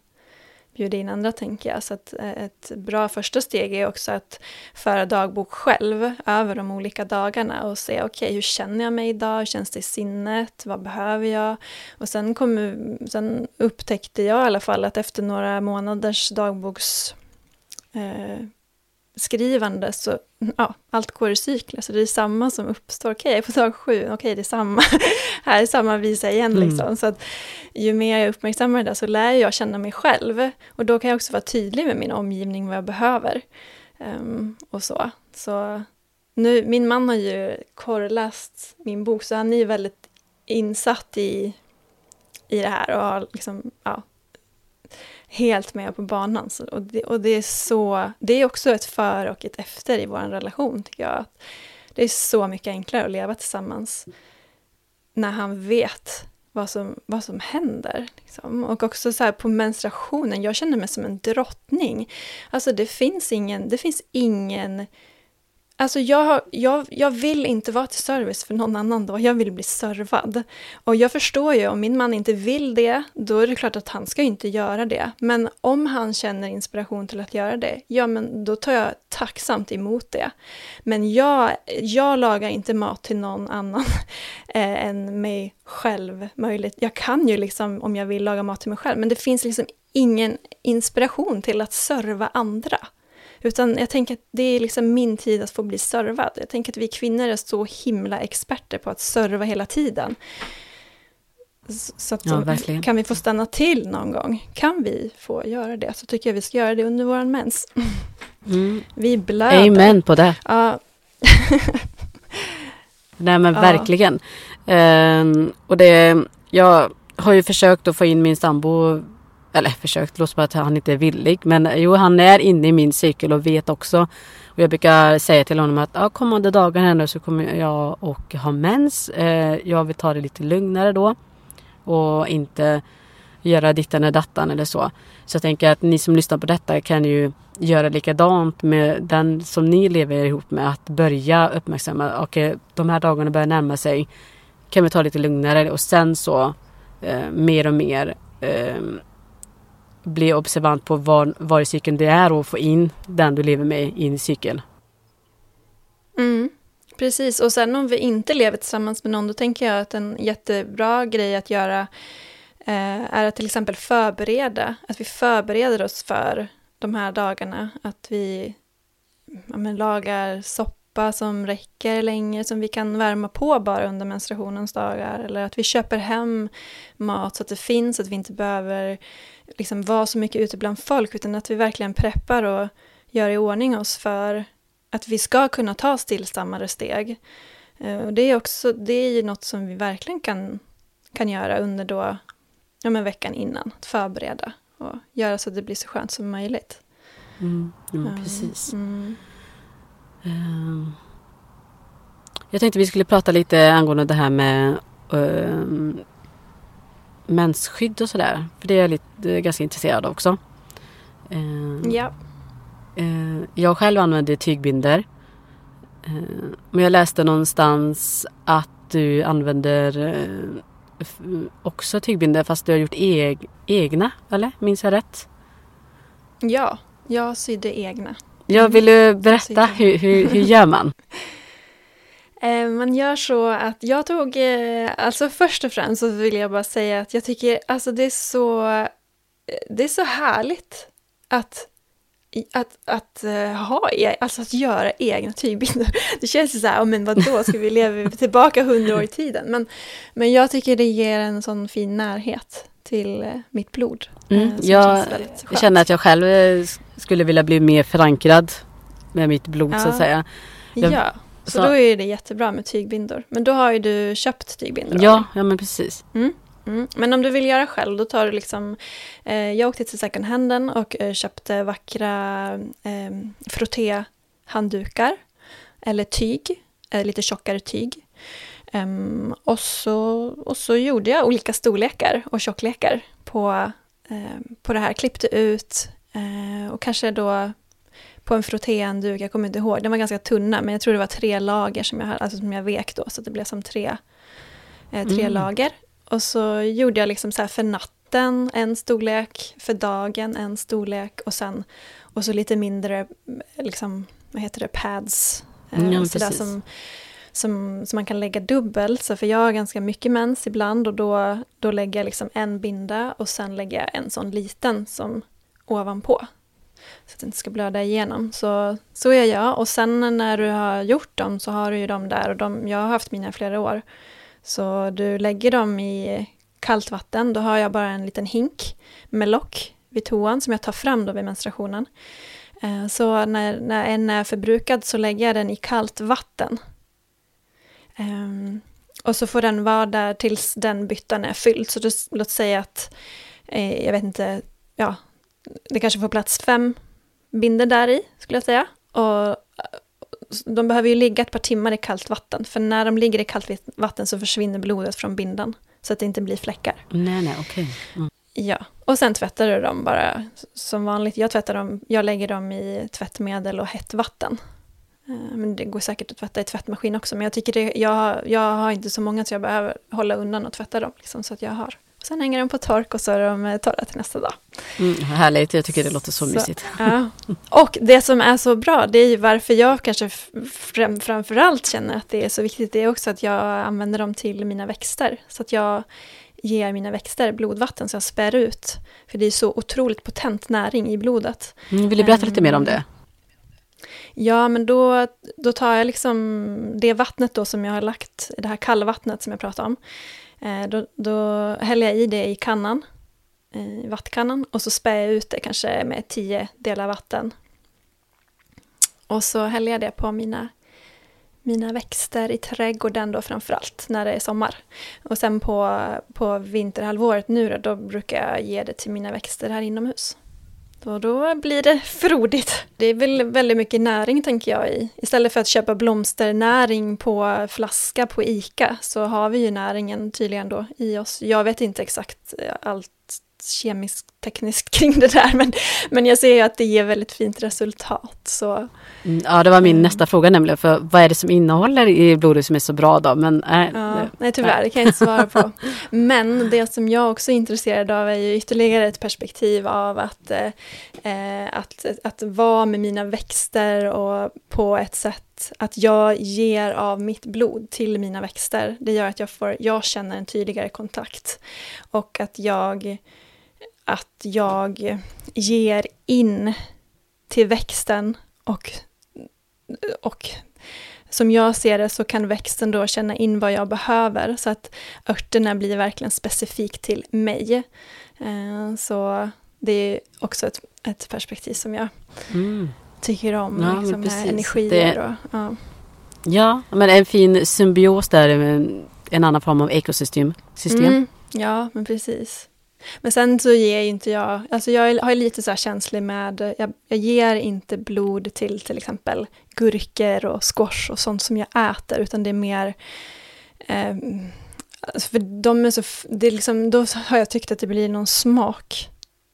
bjuda in andra tänker jag. Så att eh, ett bra första steg är också att föra dagbok själv över de olika dagarna och se okej, okay, hur känner jag mig idag? Hur känns det i sinnet? Vad behöver jag? Och sen, kom, sen upptäckte jag i alla fall att efter några månaders dagboks eh, skrivande så, ja, allt går i cykler, så det är samma som uppstår. Okej, okay, på dag sju, okej, okay, det är samma, här är samma visa igen mm. liksom. Så att ju mer jag uppmärksammar det där så lär jag känna mig själv. Och då kan jag också vara tydlig med min omgivning, vad jag behöver. Um, och så. Så nu, min man har ju korrläst min bok, så han är ju väldigt insatt i, i det här och har liksom, ja, helt med på banan. Så, och, det, och det är så, det är också ett för och ett efter i vår relation tycker jag. Det är så mycket enklare att leva tillsammans när han vet vad som, vad som händer. Liksom. Och också så här på menstruationen, jag känner mig som en drottning. Alltså det finns ingen, det finns ingen Alltså jag, jag, jag vill inte vara till service för någon annan då, jag vill bli servad. Och jag förstår ju, om min man inte vill det, då är det klart att han ska inte göra det. Men om han känner inspiration till att göra det, ja men då tar jag tacksamt emot det. Men jag, jag lagar inte mat till någon annan eh, än mig själv möjligt. Jag kan ju liksom, om jag vill, laga mat till mig själv, men det finns liksom ingen inspiration till att serva andra. Utan jag tänker att det är liksom min tid att få bli servad. Jag tänker att vi kvinnor är så himla experter på att serva hela tiden. Så att, ja, kan vi få stanna till någon gång? Kan vi få göra det? Så tycker jag vi ska göra det under vår mens. Mm. Vi blöder. Amen på det. Ja. Nej men ja. verkligen. Um, och det, jag har ju försökt att få in min sambo eller försökt, låt att han inte är villig. Men jo, han är inne i min cykel och vet också. Och jag brukar säga till honom att ja, kommande dagar här nu så kommer jag och ha mens. Eh, jag vill ta det lite lugnare då. Och inte göra dittan och dattan eller så. Så jag tänker att ni som lyssnar på detta kan ju göra likadant med den som ni lever ihop med. Att börja uppmärksamma, okej okay, de här dagarna börjar närma sig. Kan vi ta lite lugnare och sen så eh, mer och mer eh, bli observant på var, var i cykeln det är och få in den du lever med in i cykeln. Mm, precis, och sen om vi inte lever tillsammans med någon, då tänker jag att en jättebra grej att göra eh, är att till exempel förbereda, att vi förbereder oss för de här dagarna, att vi ja, men, lagar soppa som räcker länge, som vi kan värma på bara under menstruationens dagar, eller att vi köper hem mat så att det finns, så att vi inte behöver liksom vara så mycket ute bland folk, utan att vi verkligen preppar och gör i ordning oss för att vi ska kunna ta stillsammare steg. Eh, och det är också, det är ju något som vi verkligen kan, kan göra under då, ja men veckan innan, att förbereda och göra så att det blir så skönt som möjligt. Mm, ja, precis. Mm. Uh, jag tänkte vi skulle prata lite angående det här med uh, mensskydd och sådär. För det är jag lite, ganska intresserad av också. Eh, Ja. eh, jag själv använder tygbinder. Eh, men jag läste någonstans att du använder eh, också tygbinder fast du har gjort eg- egna, eller? Minns jag rätt? Ja, jag sydde egna. Jag vill du berätta, hur, hur, hur gör man? Eh, Man gör så att jag tog, eh, alltså först och främst så vill jag bara säga att jag tycker, alltså det är så, det är så härligt att, att, att eh, ha, e- alltså att göra egna tygbilder. Det känns ju så här, "Ja, men vadå, ska vi leva tillbaka hundra år i tiden? Men, men jag tycker det ger en sån fin närhet till mitt blod. Mm, jag Jag känner att jag själv skulle vilja bli mer förankrad med mitt blod så att Ja. säga. jag- Ja, så, så- då är det jättebra med tygbindor. Men då har ju du köpt tygbindor. Ja, ja men precis. Mm. Men om du vill göra själv, då tar du liksom... Eh, jag åkte till second handen och eh, köpte vackra eh, frottéhanddukar. Eller tyg, eh, lite tjockare tyg. Ehm, och, så, och så gjorde jag olika storlekar och tjocklekar på, eh, på det här. Klippte ut eh, och kanske då på en frottéhandduk, jag kommer inte ihåg, den var ganska tunna, men jag tror det var tre lager som jag, alltså som jag vek då, så det blev som tre, eh, tre Mm. lager. Och så gjorde jag liksom så här för natten en storlek, för dagen en storlek och sen och så lite mindre, liksom, vad heter det, pads. eh, Mm, ja, så som, som, som man kan lägga dubbelt. Så för jag har ganska mycket mens ibland och då, då lägger jag liksom en binda och sen lägger jag en sån liten som ovanpå. Så att det inte ska blöda igenom. Så, så gör jag. Och sen när du har gjort dem så har du ju dem där och de, jag har haft mina i flera år. Så du lägger dem i kallt vatten, då har jag bara en liten hink med lock vid toan som jag tar fram då vid menstruationen. Eh, så när, när en är förbrukad så lägger jag den i kallt vatten. Ehm, och så får den vara där tills den byttan är fylld. Så det, låt säga att, eh, jag vet inte, ja, det kanske får plats fem binder där i, skulle jag säga. Och eh, de behöver ju ligga ett par timmar i kallt vatten, för när de ligger i kallt vatten så försvinner blodet från bindan, så att det inte blir fläckar. Nej, nej, okej. Mm. Ja, och sen tvättar du dem bara som vanligt. Jag tvättar dem, jag lägger dem i tvättmedel och hett vatten. Eh, Men det går säkert att tvätta i tvättmaskin också, men jag tycker det, jag, jag har inte så många så jag behöver hålla undan och tvätta dem, liksom, så att jag har. Sen hänger de på tork och så är de eh, torra till nästa dag. Mm, härligt, jag tycker det låter så, Så- mysigt. Ja. Och det som är så bra, det är varför jag kanske fram, framförallt känner att det är så viktigt, det är också att jag använder dem till mina växter. Så att jag ger mina växter blodvatten så jag spär ut. För det är så otroligt potent näring i blodet. Mm, vill du berätta lite mer om det? Ja, men då, då tar jag liksom det vattnet då som jag har lagt, det här kallvattnet som jag pratade om. Eh, då, då häller jag i det i kannan, eh, i vattkannan, och så spär jag ut det kanske med tio delar vatten. Och så häller jag det på mina, mina växter i trädgården då framförallt, när det är sommar. Och sen på, på vinterhalvåret nu då, då brukar jag ge det till mina växter här inomhus. Och då blir det frodigt. Det är väl väldigt mycket näring tänker jag i. Istället för att köpa blomsternäring på flaska på ICA så har vi ju näringen tydligen då i oss. Jag vet inte exakt eh, allt kemiskt tekniskt kring det där men, men jag ser ju att det ger väldigt fint resultat. Så Mm, ja, det var min Mm. nästa fråga nämligen, för vad är det som innehåller i blodet som är så bra då? Men äh, Ja, nej tyvärr, det kan jag inte svara på. Men det som jag också är intresserad av är ju ytterligare ett perspektiv av att, eh, eh, att, att vara med mina växter och på ett sätt att jag ger av mitt blod till mina växter. Det gör att jag, får, jag känner en tydligare kontakt och att jag, att jag ger in till växten och, och som jag ser det så kan växten då känna in vad jag behöver så att örterna blir verkligen specifikt till mig. Eh, Så det är också ett, ett perspektiv som jag mm. tycker om, Ja, liksom här energier Det- och ja. Ja, men en fin symbios där, med en annan form av ekosystem. System. Mm, ja, men precis. Men sen så ger ju inte jag, alltså jag har lite så här känslig med, jag, jag ger inte blod till till exempel gurkor och squash och sånt som jag äter, utan det är mer, eh, för de är så, det är liksom, då har jag tyckt att det blir någon smak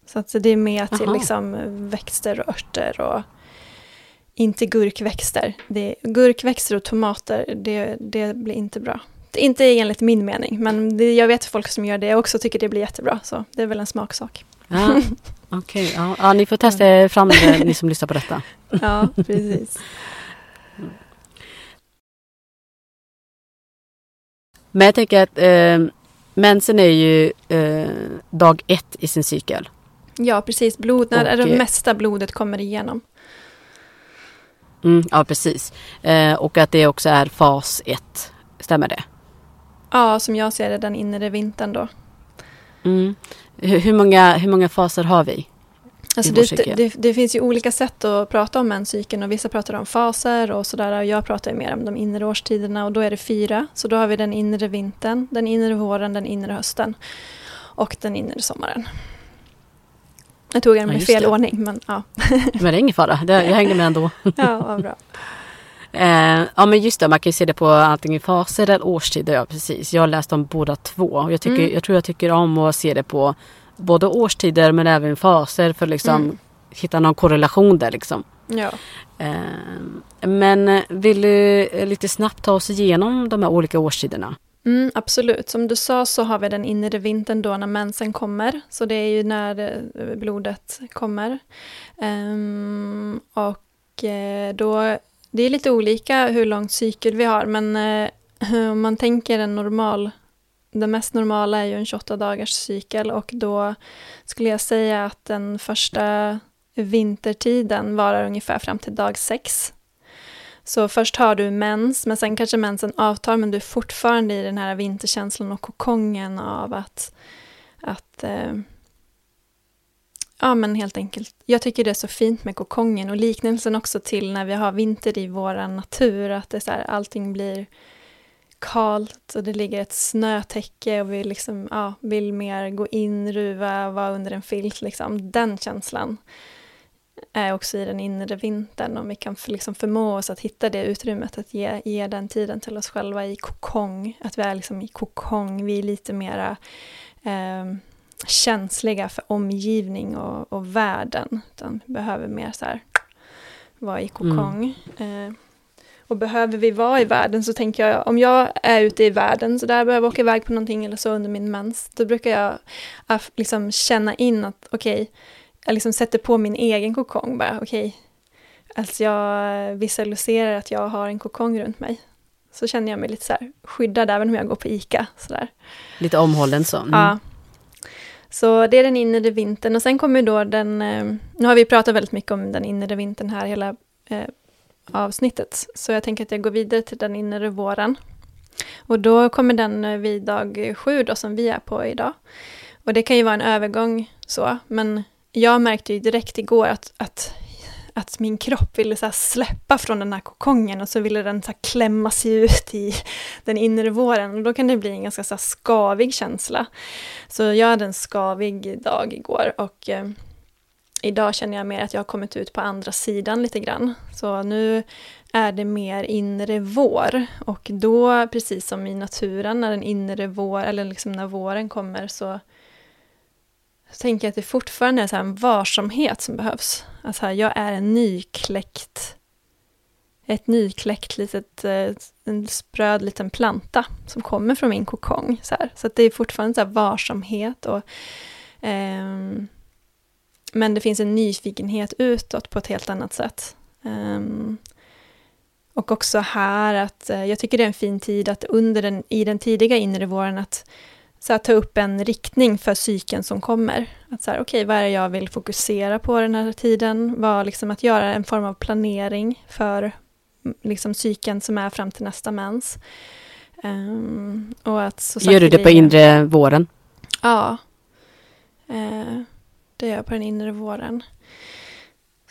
Så att det är mer till Aha. liksom växter och örter och inte gurkväxter. Det, gurkväxter och tomater, det, det blir inte bra. Inte enligt min mening, men det, jag vet folk som gör det också tycker det blir jättebra. Så det är väl en smaksak. Ja, Okej, ja. ja, ni får testa er fram det, ni som lyssnar på detta. Ja, precis. Men jag tänker att eh, mensen är ju eh, dag ett i sin cykel. Ja, precis. Blod, när Och, det mesta blodet kommer igenom. Mm, ja, precis. Eh, och att det också är fas ett. Stämmer det? Ja, som jag ser det, den inre vintern då. Mm. Hur, många, hur många faser har vi? Alltså det, det, det finns ju olika sätt att prata om menscykeln och vissa pratar om faser och sådär. Och jag pratar ju mer om de inre årstiderna och då är det fyra. Så då har vi den inre vintern, den inre våren, den inre hösten och den inre sommaren. Jag tog den Ja, med fel det. ordning, men ja. Men det är ingen fara, jag hängde med ändå. ja, vad bra. Eh, ja men just det, man kan ju se det på antingen faser eller årstider. Ja, precis. Jag har läst om båda två. Jag, tycker, Mm. jag tror jag tycker om att se det på både årstider men även faser för att liksom Mm. hitta någon korrelation där liksom. Ja. Eh, men vill du eh, lite snabbt ta oss igenom de här olika årstiderna? Mm, absolut. Som du sa så har vi den inre vintern då när mensen kommer. Så det är ju när eh, blodet kommer. Ehm, och eh, då, det är lite olika hur lång cykel vi har, men eh, om man tänker en normal, det mest normala är ju en 28 dagars cykel och då skulle jag säga att den första vintertiden varar ungefär fram till dag sex. Så först har du mens, men sen kanske mensen avtar, men du är fortfarande i den här vinterkänslan och kokongen av att, att eh, ja men helt enkelt, jag tycker det är så fint med kokongen och liknelsen också till när vi har vinter i vår natur, att det är så här, allting blir kalt och det ligger ett snötäcke och vi liksom, ja, vill mer gå in, ruva, vara under en filt, liksom. den känslan är också i den inre vintern om vi kan för, liksom förmå oss att hitta det utrymmet, att ge, ge den tiden till oss själva i kokong, att vi är liksom i kokong, vi är lite mera eh, känsliga för omgivning och, och världen, utan behöver mer så här vara i kokong. Eh, och behöver vi vara i världen så tänker jag, om jag är ute i världen så där behöver jag åka iväg på någonting eller så under min mens, då brukar jag af- liksom känna in att okej, jag liksom sätter på min egen kokong bara, okej, alltså jag visualiserar att jag har en kokong runt mig. Så känner jag mig lite så här skyddad även om jag går på ICA. Så där. Lite omhållen så. Mm. Ja. Så det är den inre vintern och sen kommer då den, eh, nu har vi pratat väldigt mycket om den inre vintern här hela eh, avsnittet, så jag tänker att jag går vidare till den inre våren. Och då kommer den eh, vid dag sju då som vi är på idag. Och det kan ju vara en övergång så, men jag märkte ju direkt igår att, att, att min kropp ville så här släppa från den här kokongen och så ville den så här klämma sig ut i den inre våren. Och då kan det bli en ganska så här skavig känsla. Så jag hade en skavig dag igår och eh, idag känner jag mer att jag har kommit ut på andra sidan lite grann. Så nu är det mer inre vår och då, precis som i naturen, när den inre vår, eller liksom när våren kommer så så tänker jag att det fortfarande är så här en varsamhet som behövs. Alltså här, jag är en nykläckt, ett nykläckt litet, eh, en spröd liten planta som kommer från min kokong. Så, här. så att det är fortfarande så här varsamhet och um, men det finns en nyfikenhet utåt på ett helt annat sätt. Um, och också här att eh, jag tycker det är en fin tid att under den, i den tidiga inre våren att så att ta upp en riktning för cykeln som kommer. Att så här, okej, vad är det jag vill fokusera på den här tiden? Vad, liksom att göra en form av planering för mm, liksom, cykeln som är fram till nästa mens. Ehm, och att så Gör du det på inre våren? Ja. Eh, det gör jag på den inre våren.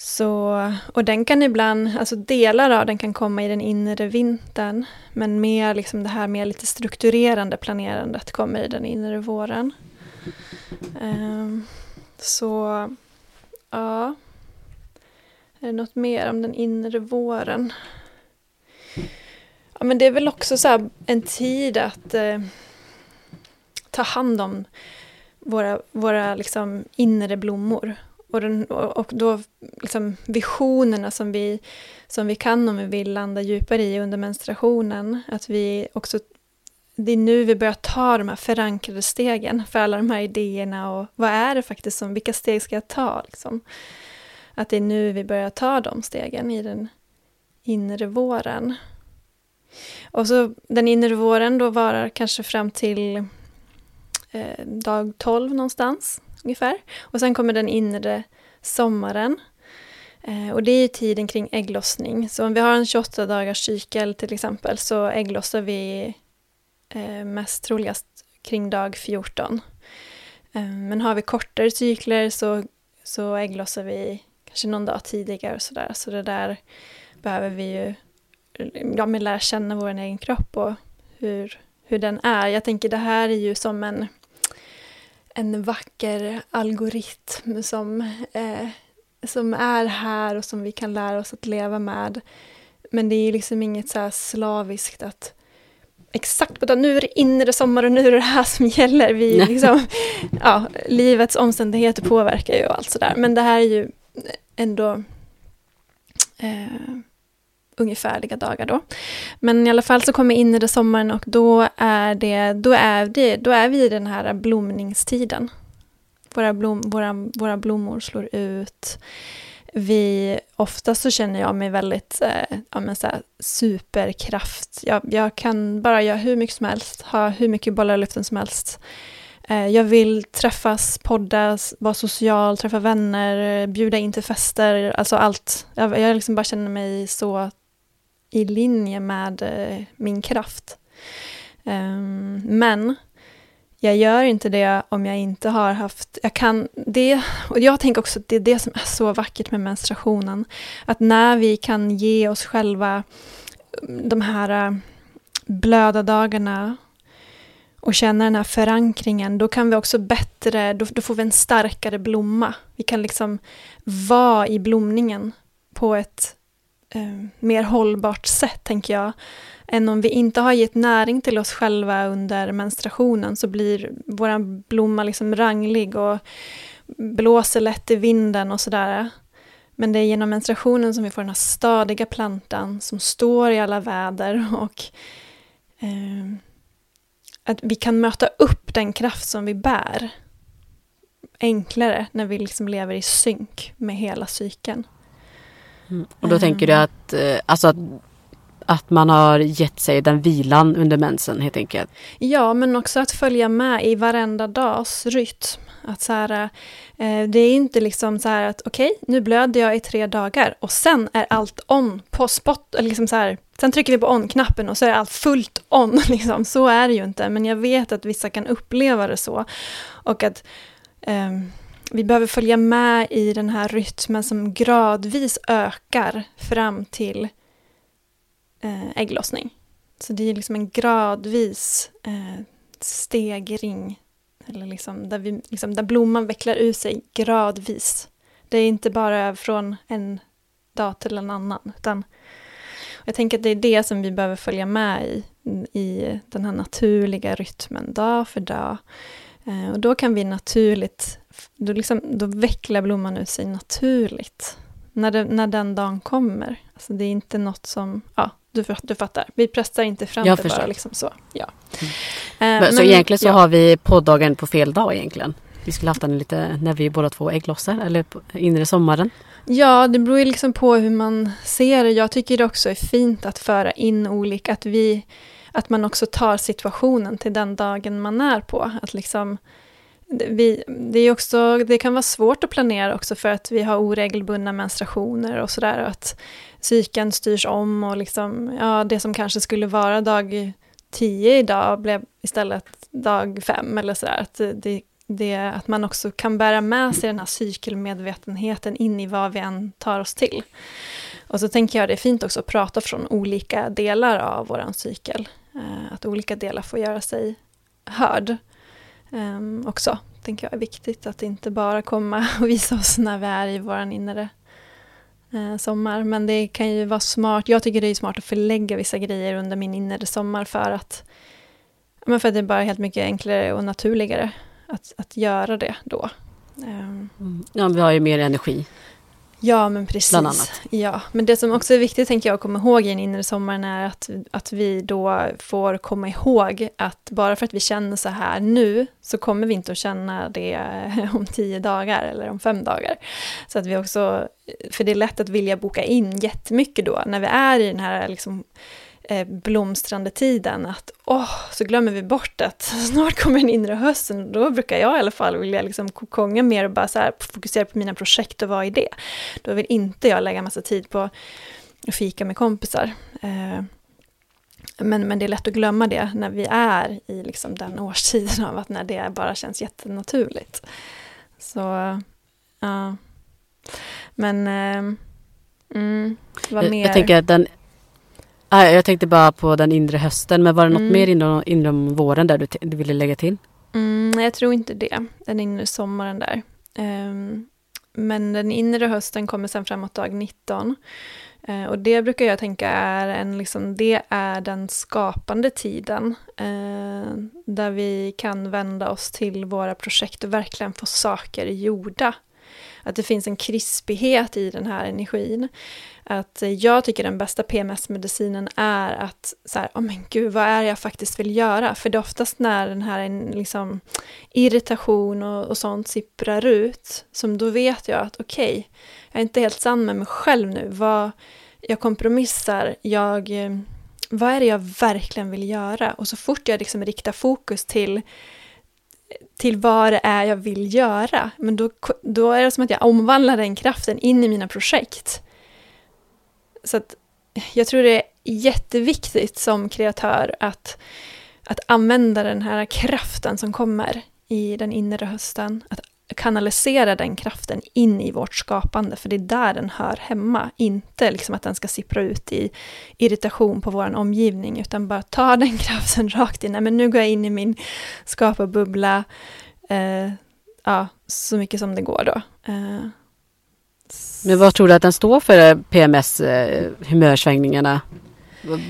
Så, och den kan ibland, alltså delar av den kan komma i den inre vintern. Men mer liksom det här mer lite strukturerande planerandet kommer i den inre våren. Um, så, ja. Är det något mer om den inre våren? Ja, men det är väl också så här en tid att eh, ta hand om våra, våra liksom inre blommor. Och, den, och då liksom visionerna som vi, som vi kan om vi vill landa djupare i under menstruationen. Att vi också, det är nu vi börjar ta de här förankrade stegen för alla de här idéerna och vad är det faktiskt som, vilka steg ska jag ta? Liksom. Att det är nu vi börjar ta de stegen i den inre våren. Och så den inre våren då varar kanske fram till eh, dag 12 någonstans ungefär. Och sen kommer den inre sommaren. Eh, och det är tiden kring ägglossning. Så om vi har en 28 dagars cykel till exempel så ägglossar vi eh, mest troligast kring dag 14. Eh, men har vi kortare cykler så, så ägglossar vi kanske någon dag tidigare och sådär. Så det där behöver vi ju ja, lära känna vår egen kropp och hur, hur den är. Jag tänker det här är ju som en, en vacker algoritm som, eh, som är här och som vi kan lära oss att leva med. Men det är liksom inget så slaviskt att exakt på nu är det inre sommar och nu är det det här som gäller. Vi, liksom, ja, livets omständigheter påverkar ju och allt sådär. Men det här är ju ändå eh, ungefärliga dagar då. Men i alla fall så kommer inre sommaren och då är, det, då är, det, då är vi i den här blomningstiden. Våra, blom, våra, våra blommor slår ut. Vi, ofta så känner jag mig väldigt eh, ja, men så här, superkraft. Jag, jag kan bara göra hur mycket som helst, ha hur mycket bollar i luften som helst. Eh, jag vill träffas, podda, vara social, träffa vänner, bjuda in till fester, alltså allt. Jag, jag liksom bara känner mig så i linje med eh, min kraft. Ehm, men jag gör inte det om jag inte har haft, jag kan det, och jag tänker också att det är det som är så vackert med menstruationen. Att när vi kan ge oss själva mm, de här eh, blöda dagarna och känna den här förankringen, då kan vi också bättre, då, då får vi en starkare blomma. Vi kan liksom vara i blomningen på ett eh, mer hållbart sätt, tänker jag, än om vi inte har gett näring till oss själva under menstruationen så blir vår blomma liksom ranglig och blåser lätt i vinden och sådär. Men det är genom menstruationen som vi får den här stadiga plantan som står i alla väder och eh, att vi kan möta upp den kraft som vi bär enklare när vi liksom lever i synk med hela cykeln. Mm. Och då tänker du att, eh, alltså att, att man har gett sig den vilan under mensen helt enkelt? Ja, men också att följa med i varenda dags rytm. Att så här, eh, det är inte liksom så här att okej, okay, nu blöder jag i tre dagar och sen är allt on på spot. Liksom så här, sen trycker vi på on-knappen och så är allt fullt on. Liksom. Så är det ju inte, men jag vet att vissa kan uppleva det så. Och att um, vi behöver följa med i den här rytmen som gradvis ökar fram till eh, ägglossning. Så det är liksom en gradvis eh, stegring, eller liksom där, vi, liksom där blomman vecklar ut sig gradvis. Det är inte bara från en dag till en annan, utan jag tänker att det är det som vi behöver följa med i, i den här naturliga rytmen, dag för dag. Eh, och då kan vi naturligt då, liksom, då vecklar blomman ut sig naturligt. När, det, när den dagen kommer. Alltså det är inte något som, ja, du, du fattar. Vi pressar inte fram jag det förstår. bara. Liksom så. Ja. Mm. Men, men, så egentligen så ja. har vi poddagen på fel dag egentligen? Vi skulle haft den lite när vi båda två ägglossar eller inre sommaren. Ja, det beror ju liksom på hur man ser det. Jag tycker det också är fint att föra in olika, att vi, att man också tar situationen till den dagen man är på. Att liksom, vi, det, är också, det kan vara svårt att planera också för att vi har oregelbundna menstruationer och sådär. Att cykeln styrs om och liksom, ja, det som kanske skulle vara dag 10 idag blev istället dag 5 eller sådär. Att, det, det, att man också kan bära med sig den här cykelmedvetenheten in i vad vi än tar oss till. Och så tänker jag det är fint också att prata från olika delar av vår cykel. Eh, att olika delar får göra sig hörd um, också. tänker jag är viktigt att inte bara komma och visa oss när vi är i vår inre uh, sommar. Men det kan ju vara smart. Jag tycker det är smart att förlägga vissa grejer under min inre sommar för att, men för att det är bara helt mycket enklare och naturligare att, att göra det då. Um, ja, vi har ju mer energi. Ja, men precis. Bland annat. Ja, men det som också är viktigt tänker jag att komma ihåg i den inre sommaren är att, att vi då får komma ihåg att bara för att vi känner så här nu så kommer vi inte att känna det om tio dagar eller om fem dagar. Så att vi också, för det är lätt att vilja boka in jättemycket då när vi är i den här liksom eh, blomstrande tiden att åh, så glömmer vi bort att snart kommer den inre hösten. Då brukar jag i alla fall vilja liksom kokonga mer och bara så här, fokusera på mina projekt och vad är det? Då vill inte jag lägga massa tid på att fika med kompisar. Eh, men, men det är lätt att glömma det när vi är i liksom den årstiden av att när det bara känns jättenaturligt. Så, ja. Men, eh, mm, vad jag, mer? Jag tänker att den jag tänkte bara på den inre hösten, men var det något mm. mer inom, inom våren där du, du ville lägga till? Mm, jag tror inte det, den inre sommaren där. Um, men den inre hösten kommer sen framåt dag 19. Uh, och det brukar jag tänka är en, liksom, det är den skapande tiden. Uh, där vi kan vända oss till våra projekt och verkligen få saker gjorda. Att det finns en krispighet i den här energin att jag tycker den bästa PMS-medicinen är att så här, oh men gud, vad är det jag faktiskt vill göra? För det är oftast när den här liksom, irritation och, och sånt sipprar ut, som då vet jag att okej, okay, jag är inte helt sann med mig själv nu. Vad, jag kompromissar, jag, vad är det jag verkligen vill göra? Och så fort jag liksom riktar fokus till till vad det är jag vill göra, men då, då är det som att jag omvandlar den kraften in i mina projekt. Så att jag tror det är jätteviktigt som kreatör att, att använda den här kraften som kommer i den inre hösten. Att kanalisera den kraften in i vårt skapande, för det är där den hör hemma. Inte liksom att den ska sippra ut i irritation på vår omgivning, utan bara ta den kraften rakt in. Nej, men nu går jag in i min skaparbubbla, eh, ja, så mycket som det går då. Eh, men vad tror du att den står för, PMS, eh, humörsvängningarna?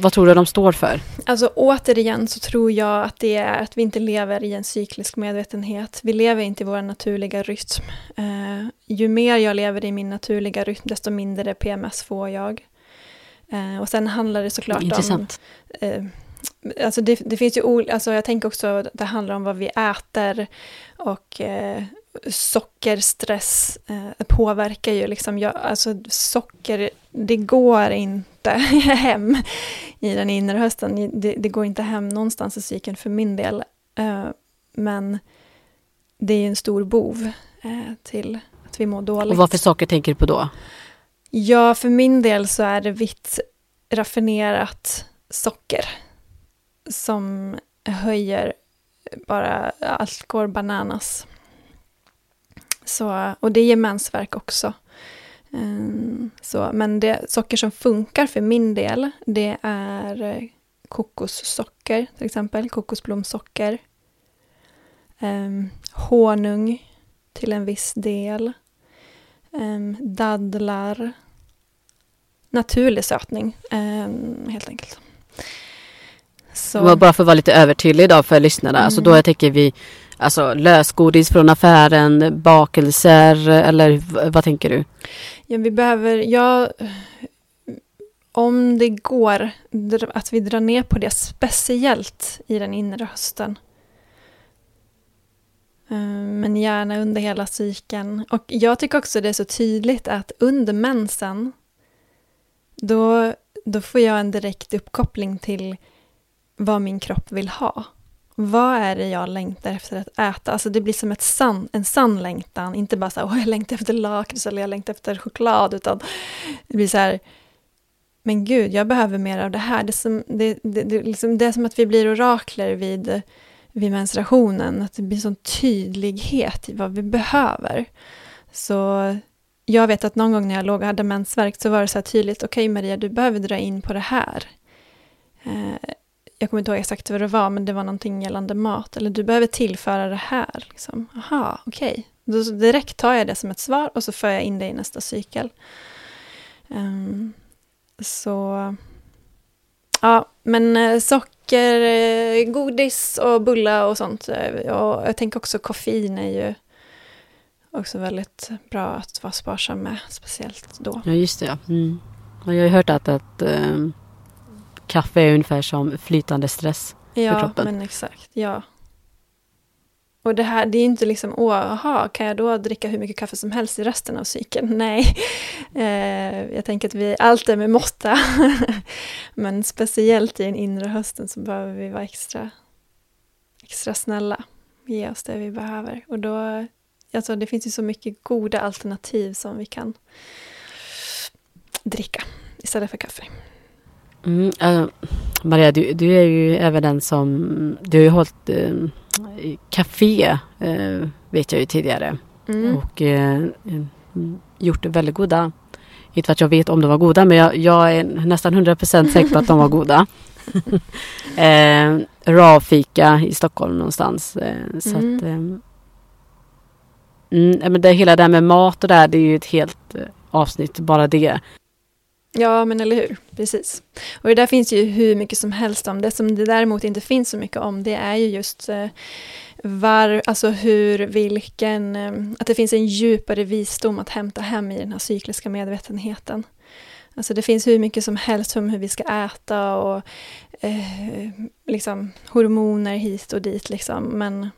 Vad tror du de står för? Alltså återigen så tror jag att det är att vi inte lever i en cyklisk medvetenhet. Vi lever inte i vår naturliga rytm. Uh, ju mer jag lever i min naturliga rytm, desto mindre PMS får jag. Uh, och sen handlar det såklart Intressant. om... Uh, alltså det, det, finns ju alltså jag tänker också att det handlar om vad vi äter och sockerstress eh, påverkar ju liksom, jag, alltså socker, det går inte hem i den inre hösten. Det, det, går inte hem någonstans i cykeln för min del. Eh, men det är en stor bov eh, till att vi mår dåligt. Och vad för socker tänker du på då? Ja, för min del så är det vitt raffinerat socker som höjer bara allt går bananas. Så, och det ger mensvärk också. Um, så, men det socker som funkar för min del, det är eh, kokossocker till exempel, kokosblomsocker. Um, honung till en viss del. Um, dadlar. Naturlig sötning, helt enkelt. Så. Bara för att vara lite övertydlig idag för lyssnarna. Mm. Alltså då jag tänker vi Alltså lösgodis från affären, bakelser eller vad tänker du? Ja, vi behöver, ja, om det går, att vi drar ner på det, speciellt i den inre hösten. Eh, men gärna under hela cykeln. Och jag tycker också det är så tydligt att under mensen, då, då får jag en direkt uppkoppling till vad min kropp vill ha. Vad är det jag längtar efter att äta? Alltså det blir som ett san, en sann längtan, inte bara så här, jag längtar efter lakrits eller jag längtar efter choklad, utan det blir så här, men gud, jag behöver mer av det här. Det är som, det, det, det, liksom, det är som att vi blir orakler vid, vid menstruationen, att det blir sån tydlighet i vad vi behöver. Så jag vet att någon gång när jag låg och hade mensvärk så var det så här tydligt, okej okay, Maria, du behöver dra in på det här. Eh, jag kommer inte ihåg exakt vad det var, men det var någonting gällande mat. Eller du behöver tillföra det här. Liksom. Aha, okej. Okay. direkt tar jag det som ett svar och så för jag in det i nästa cykel. Um, så, ja, men eh, socker eh, godis och bulla och sånt. Eh, och jag tänker också koffein är ju också väldigt bra att vara sparsam med, speciellt då. Ja, just det. Mm. Och jag har ju hört att, att um kaffe är ungefär som flytande stress ja, för kroppen. Ja, men exakt. Ja. Och det här, det är inte liksom, åh, aha, kan jag då dricka hur mycket kaffe som helst i resten av cykeln? Nej, eh, jag tänker att vi, allt är med måtta. Men speciellt i den inre hösten så behöver vi vara extra, extra snälla. Ge oss det vi behöver. Och då, alltså det finns ju så mycket goda alternativ som vi kan dricka istället för kaffe. Mm, äh, Maria, du, du, är ju även den som, du har ju hållit äh, café, äh, vet jag ju tidigare. Mm. Och gjort väldigt goda, inte för att jag vet om de var goda, men jag, jag är nästan 100% säker på att de var goda. eh, Ravfika i Stockholm någonstans. så mm. att, mm, men det, hela det här med mat och det här, det är ju ett helt avsnitt, bara det. Ja, men eller hur. Precis. Och det där finns ju hur mycket som helst om. Det som det däremot inte finns så mycket om, det är ju just eh, var, alltså hur, vilken, eh, att det finns en djupare visdom att hämta hem i den här cykliska medvetenheten. Alltså det finns hur mycket som helst om hur vi ska äta och eh, liksom hormoner hit och dit liksom. Men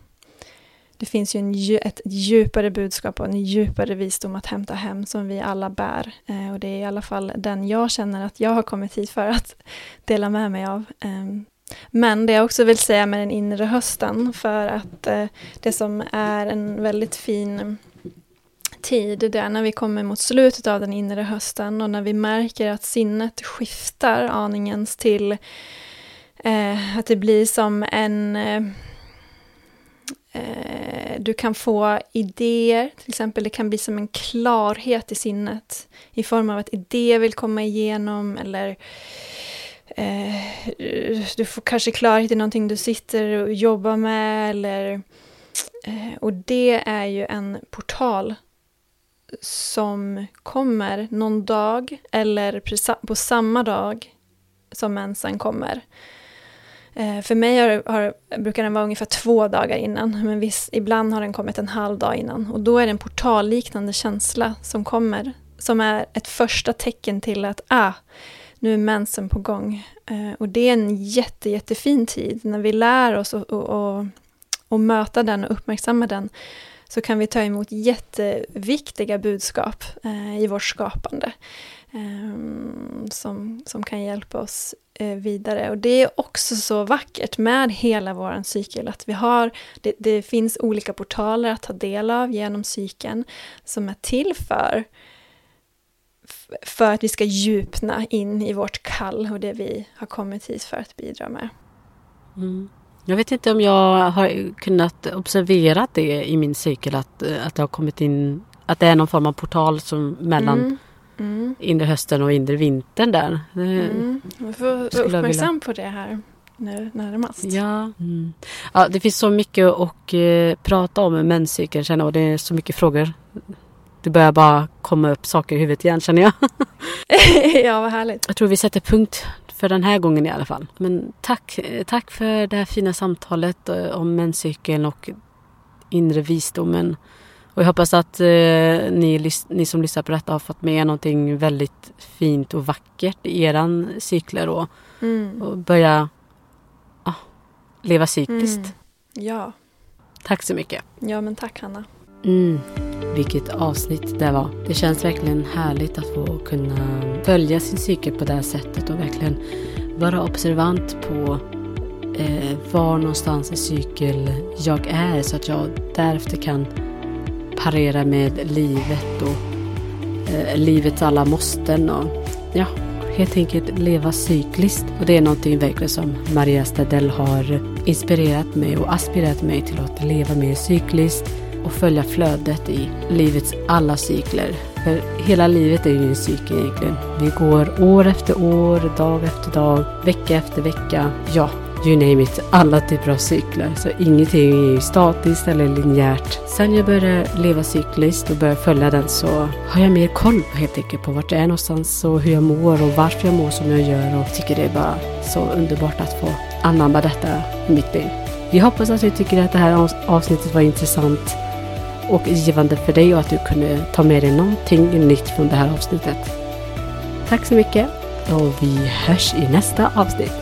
det finns ju en, ett djupare budskap och en djupare visdom att hämta hem som vi alla bär. Eh, och det är i alla fall den jag känner att jag har kommit hit för att dela med mig av. Ehm, men det jag också vill säga med den inre hösten, för att eh, det som är en väldigt fin tid, det är när vi kommer mot slutet av den inre hösten och när vi märker att sinnet skiftar aningens till eh, att det blir som en eh, du kan få idéer, till exempel det kan bli som en klarhet i sinnet i form av att idéer vill komma igenom eller eh, du får kanske klarhet i någonting du sitter och jobbar med eller eh, och det är ju en portal som kommer någon dag eller på samma dag som mensen kommer. Eh, för mig har, har, brukar den vara ungefär två dagar innan, men viss, ibland har den kommit en halv dag innan. Och då är det en portalliknande känsla som kommer, som är ett första tecken till att ah, nu är mensen på gång. Eh, och det är en jätte, jättefin tid när vi lär oss att och, och möta den och uppmärksamma den så kan vi ta emot jätteviktiga budskap eh, i vårt skapande. eh, som, som kan hjälpa oss vidare. Och det är också så vackert med hela vår cykel, att vi har, det, det, finns olika portaler att ta del av genom cykeln som är till för för att vi ska djupna in i vårt kall och det vi har kommit hit för att bidra med. Mm. Jag vet inte om jag har kunnat observera det i min cykel att, att det har kommit in, att det är någon form av portal som mellan mm mm. inre hösten och inre vintern där. Mm. Vi får vara uppmärksam på det här nu närmast. Ja. Mm. ja, det finns så mycket att uh, prata om med menscykeln känner och det är så mycket frågor. Det börjar bara komma upp saker i huvudet igen känner jag. ja, vad härligt. Jag tror vi sätter punkt för den här gången i alla fall. Men tack, tack för det här fina samtalet eh, om menscykeln och inre visdomen. Och jag hoppas att eh, ni, ni som lyssnar på detta har fått med någonting väldigt fint och vackert i eran cykler och, mm. och börja ah, leva cykliskt. Mm. Ja. Tack så mycket. Ja, men tack Hanna. Mm, vilket avsnitt det var. Det känns verkligen härligt att få kunna följa sin cykel på det här sättet och verkligen vara observant på eh, var någonstans i cykel jag är så att jag därefter kan parera med livet och eh, livets alla måsten och ja, helt enkelt leva cykliskt. Och det är någonting verkligen som Maria Stadell har inspirerat mig och aspirerat mig till att leva mer cykliskt och följa flödet i livets alla cykler. För hela livet är ju en cykel egentligen. Vi går år efter år, dag efter dag, vecka efter vecka. Ja, you name it, alla typer av cykler. Så ingenting är ju statiskt eller linjärt. Sen jag började leva cykliskt och började följa den så har jag mer koll på helt enkelt på vart jag är någonstans och hur jag mår och varför jag mår som jag gör och tycker det är bara så underbart att få anamma detta i mitt liv. Vi hoppas att du tycker att det här avsnittet var intressant och givande för dig och att du kunde ta med dig någonting nytt från det här avsnittet. Tack så mycket och vi hörs i nästa avsnitt.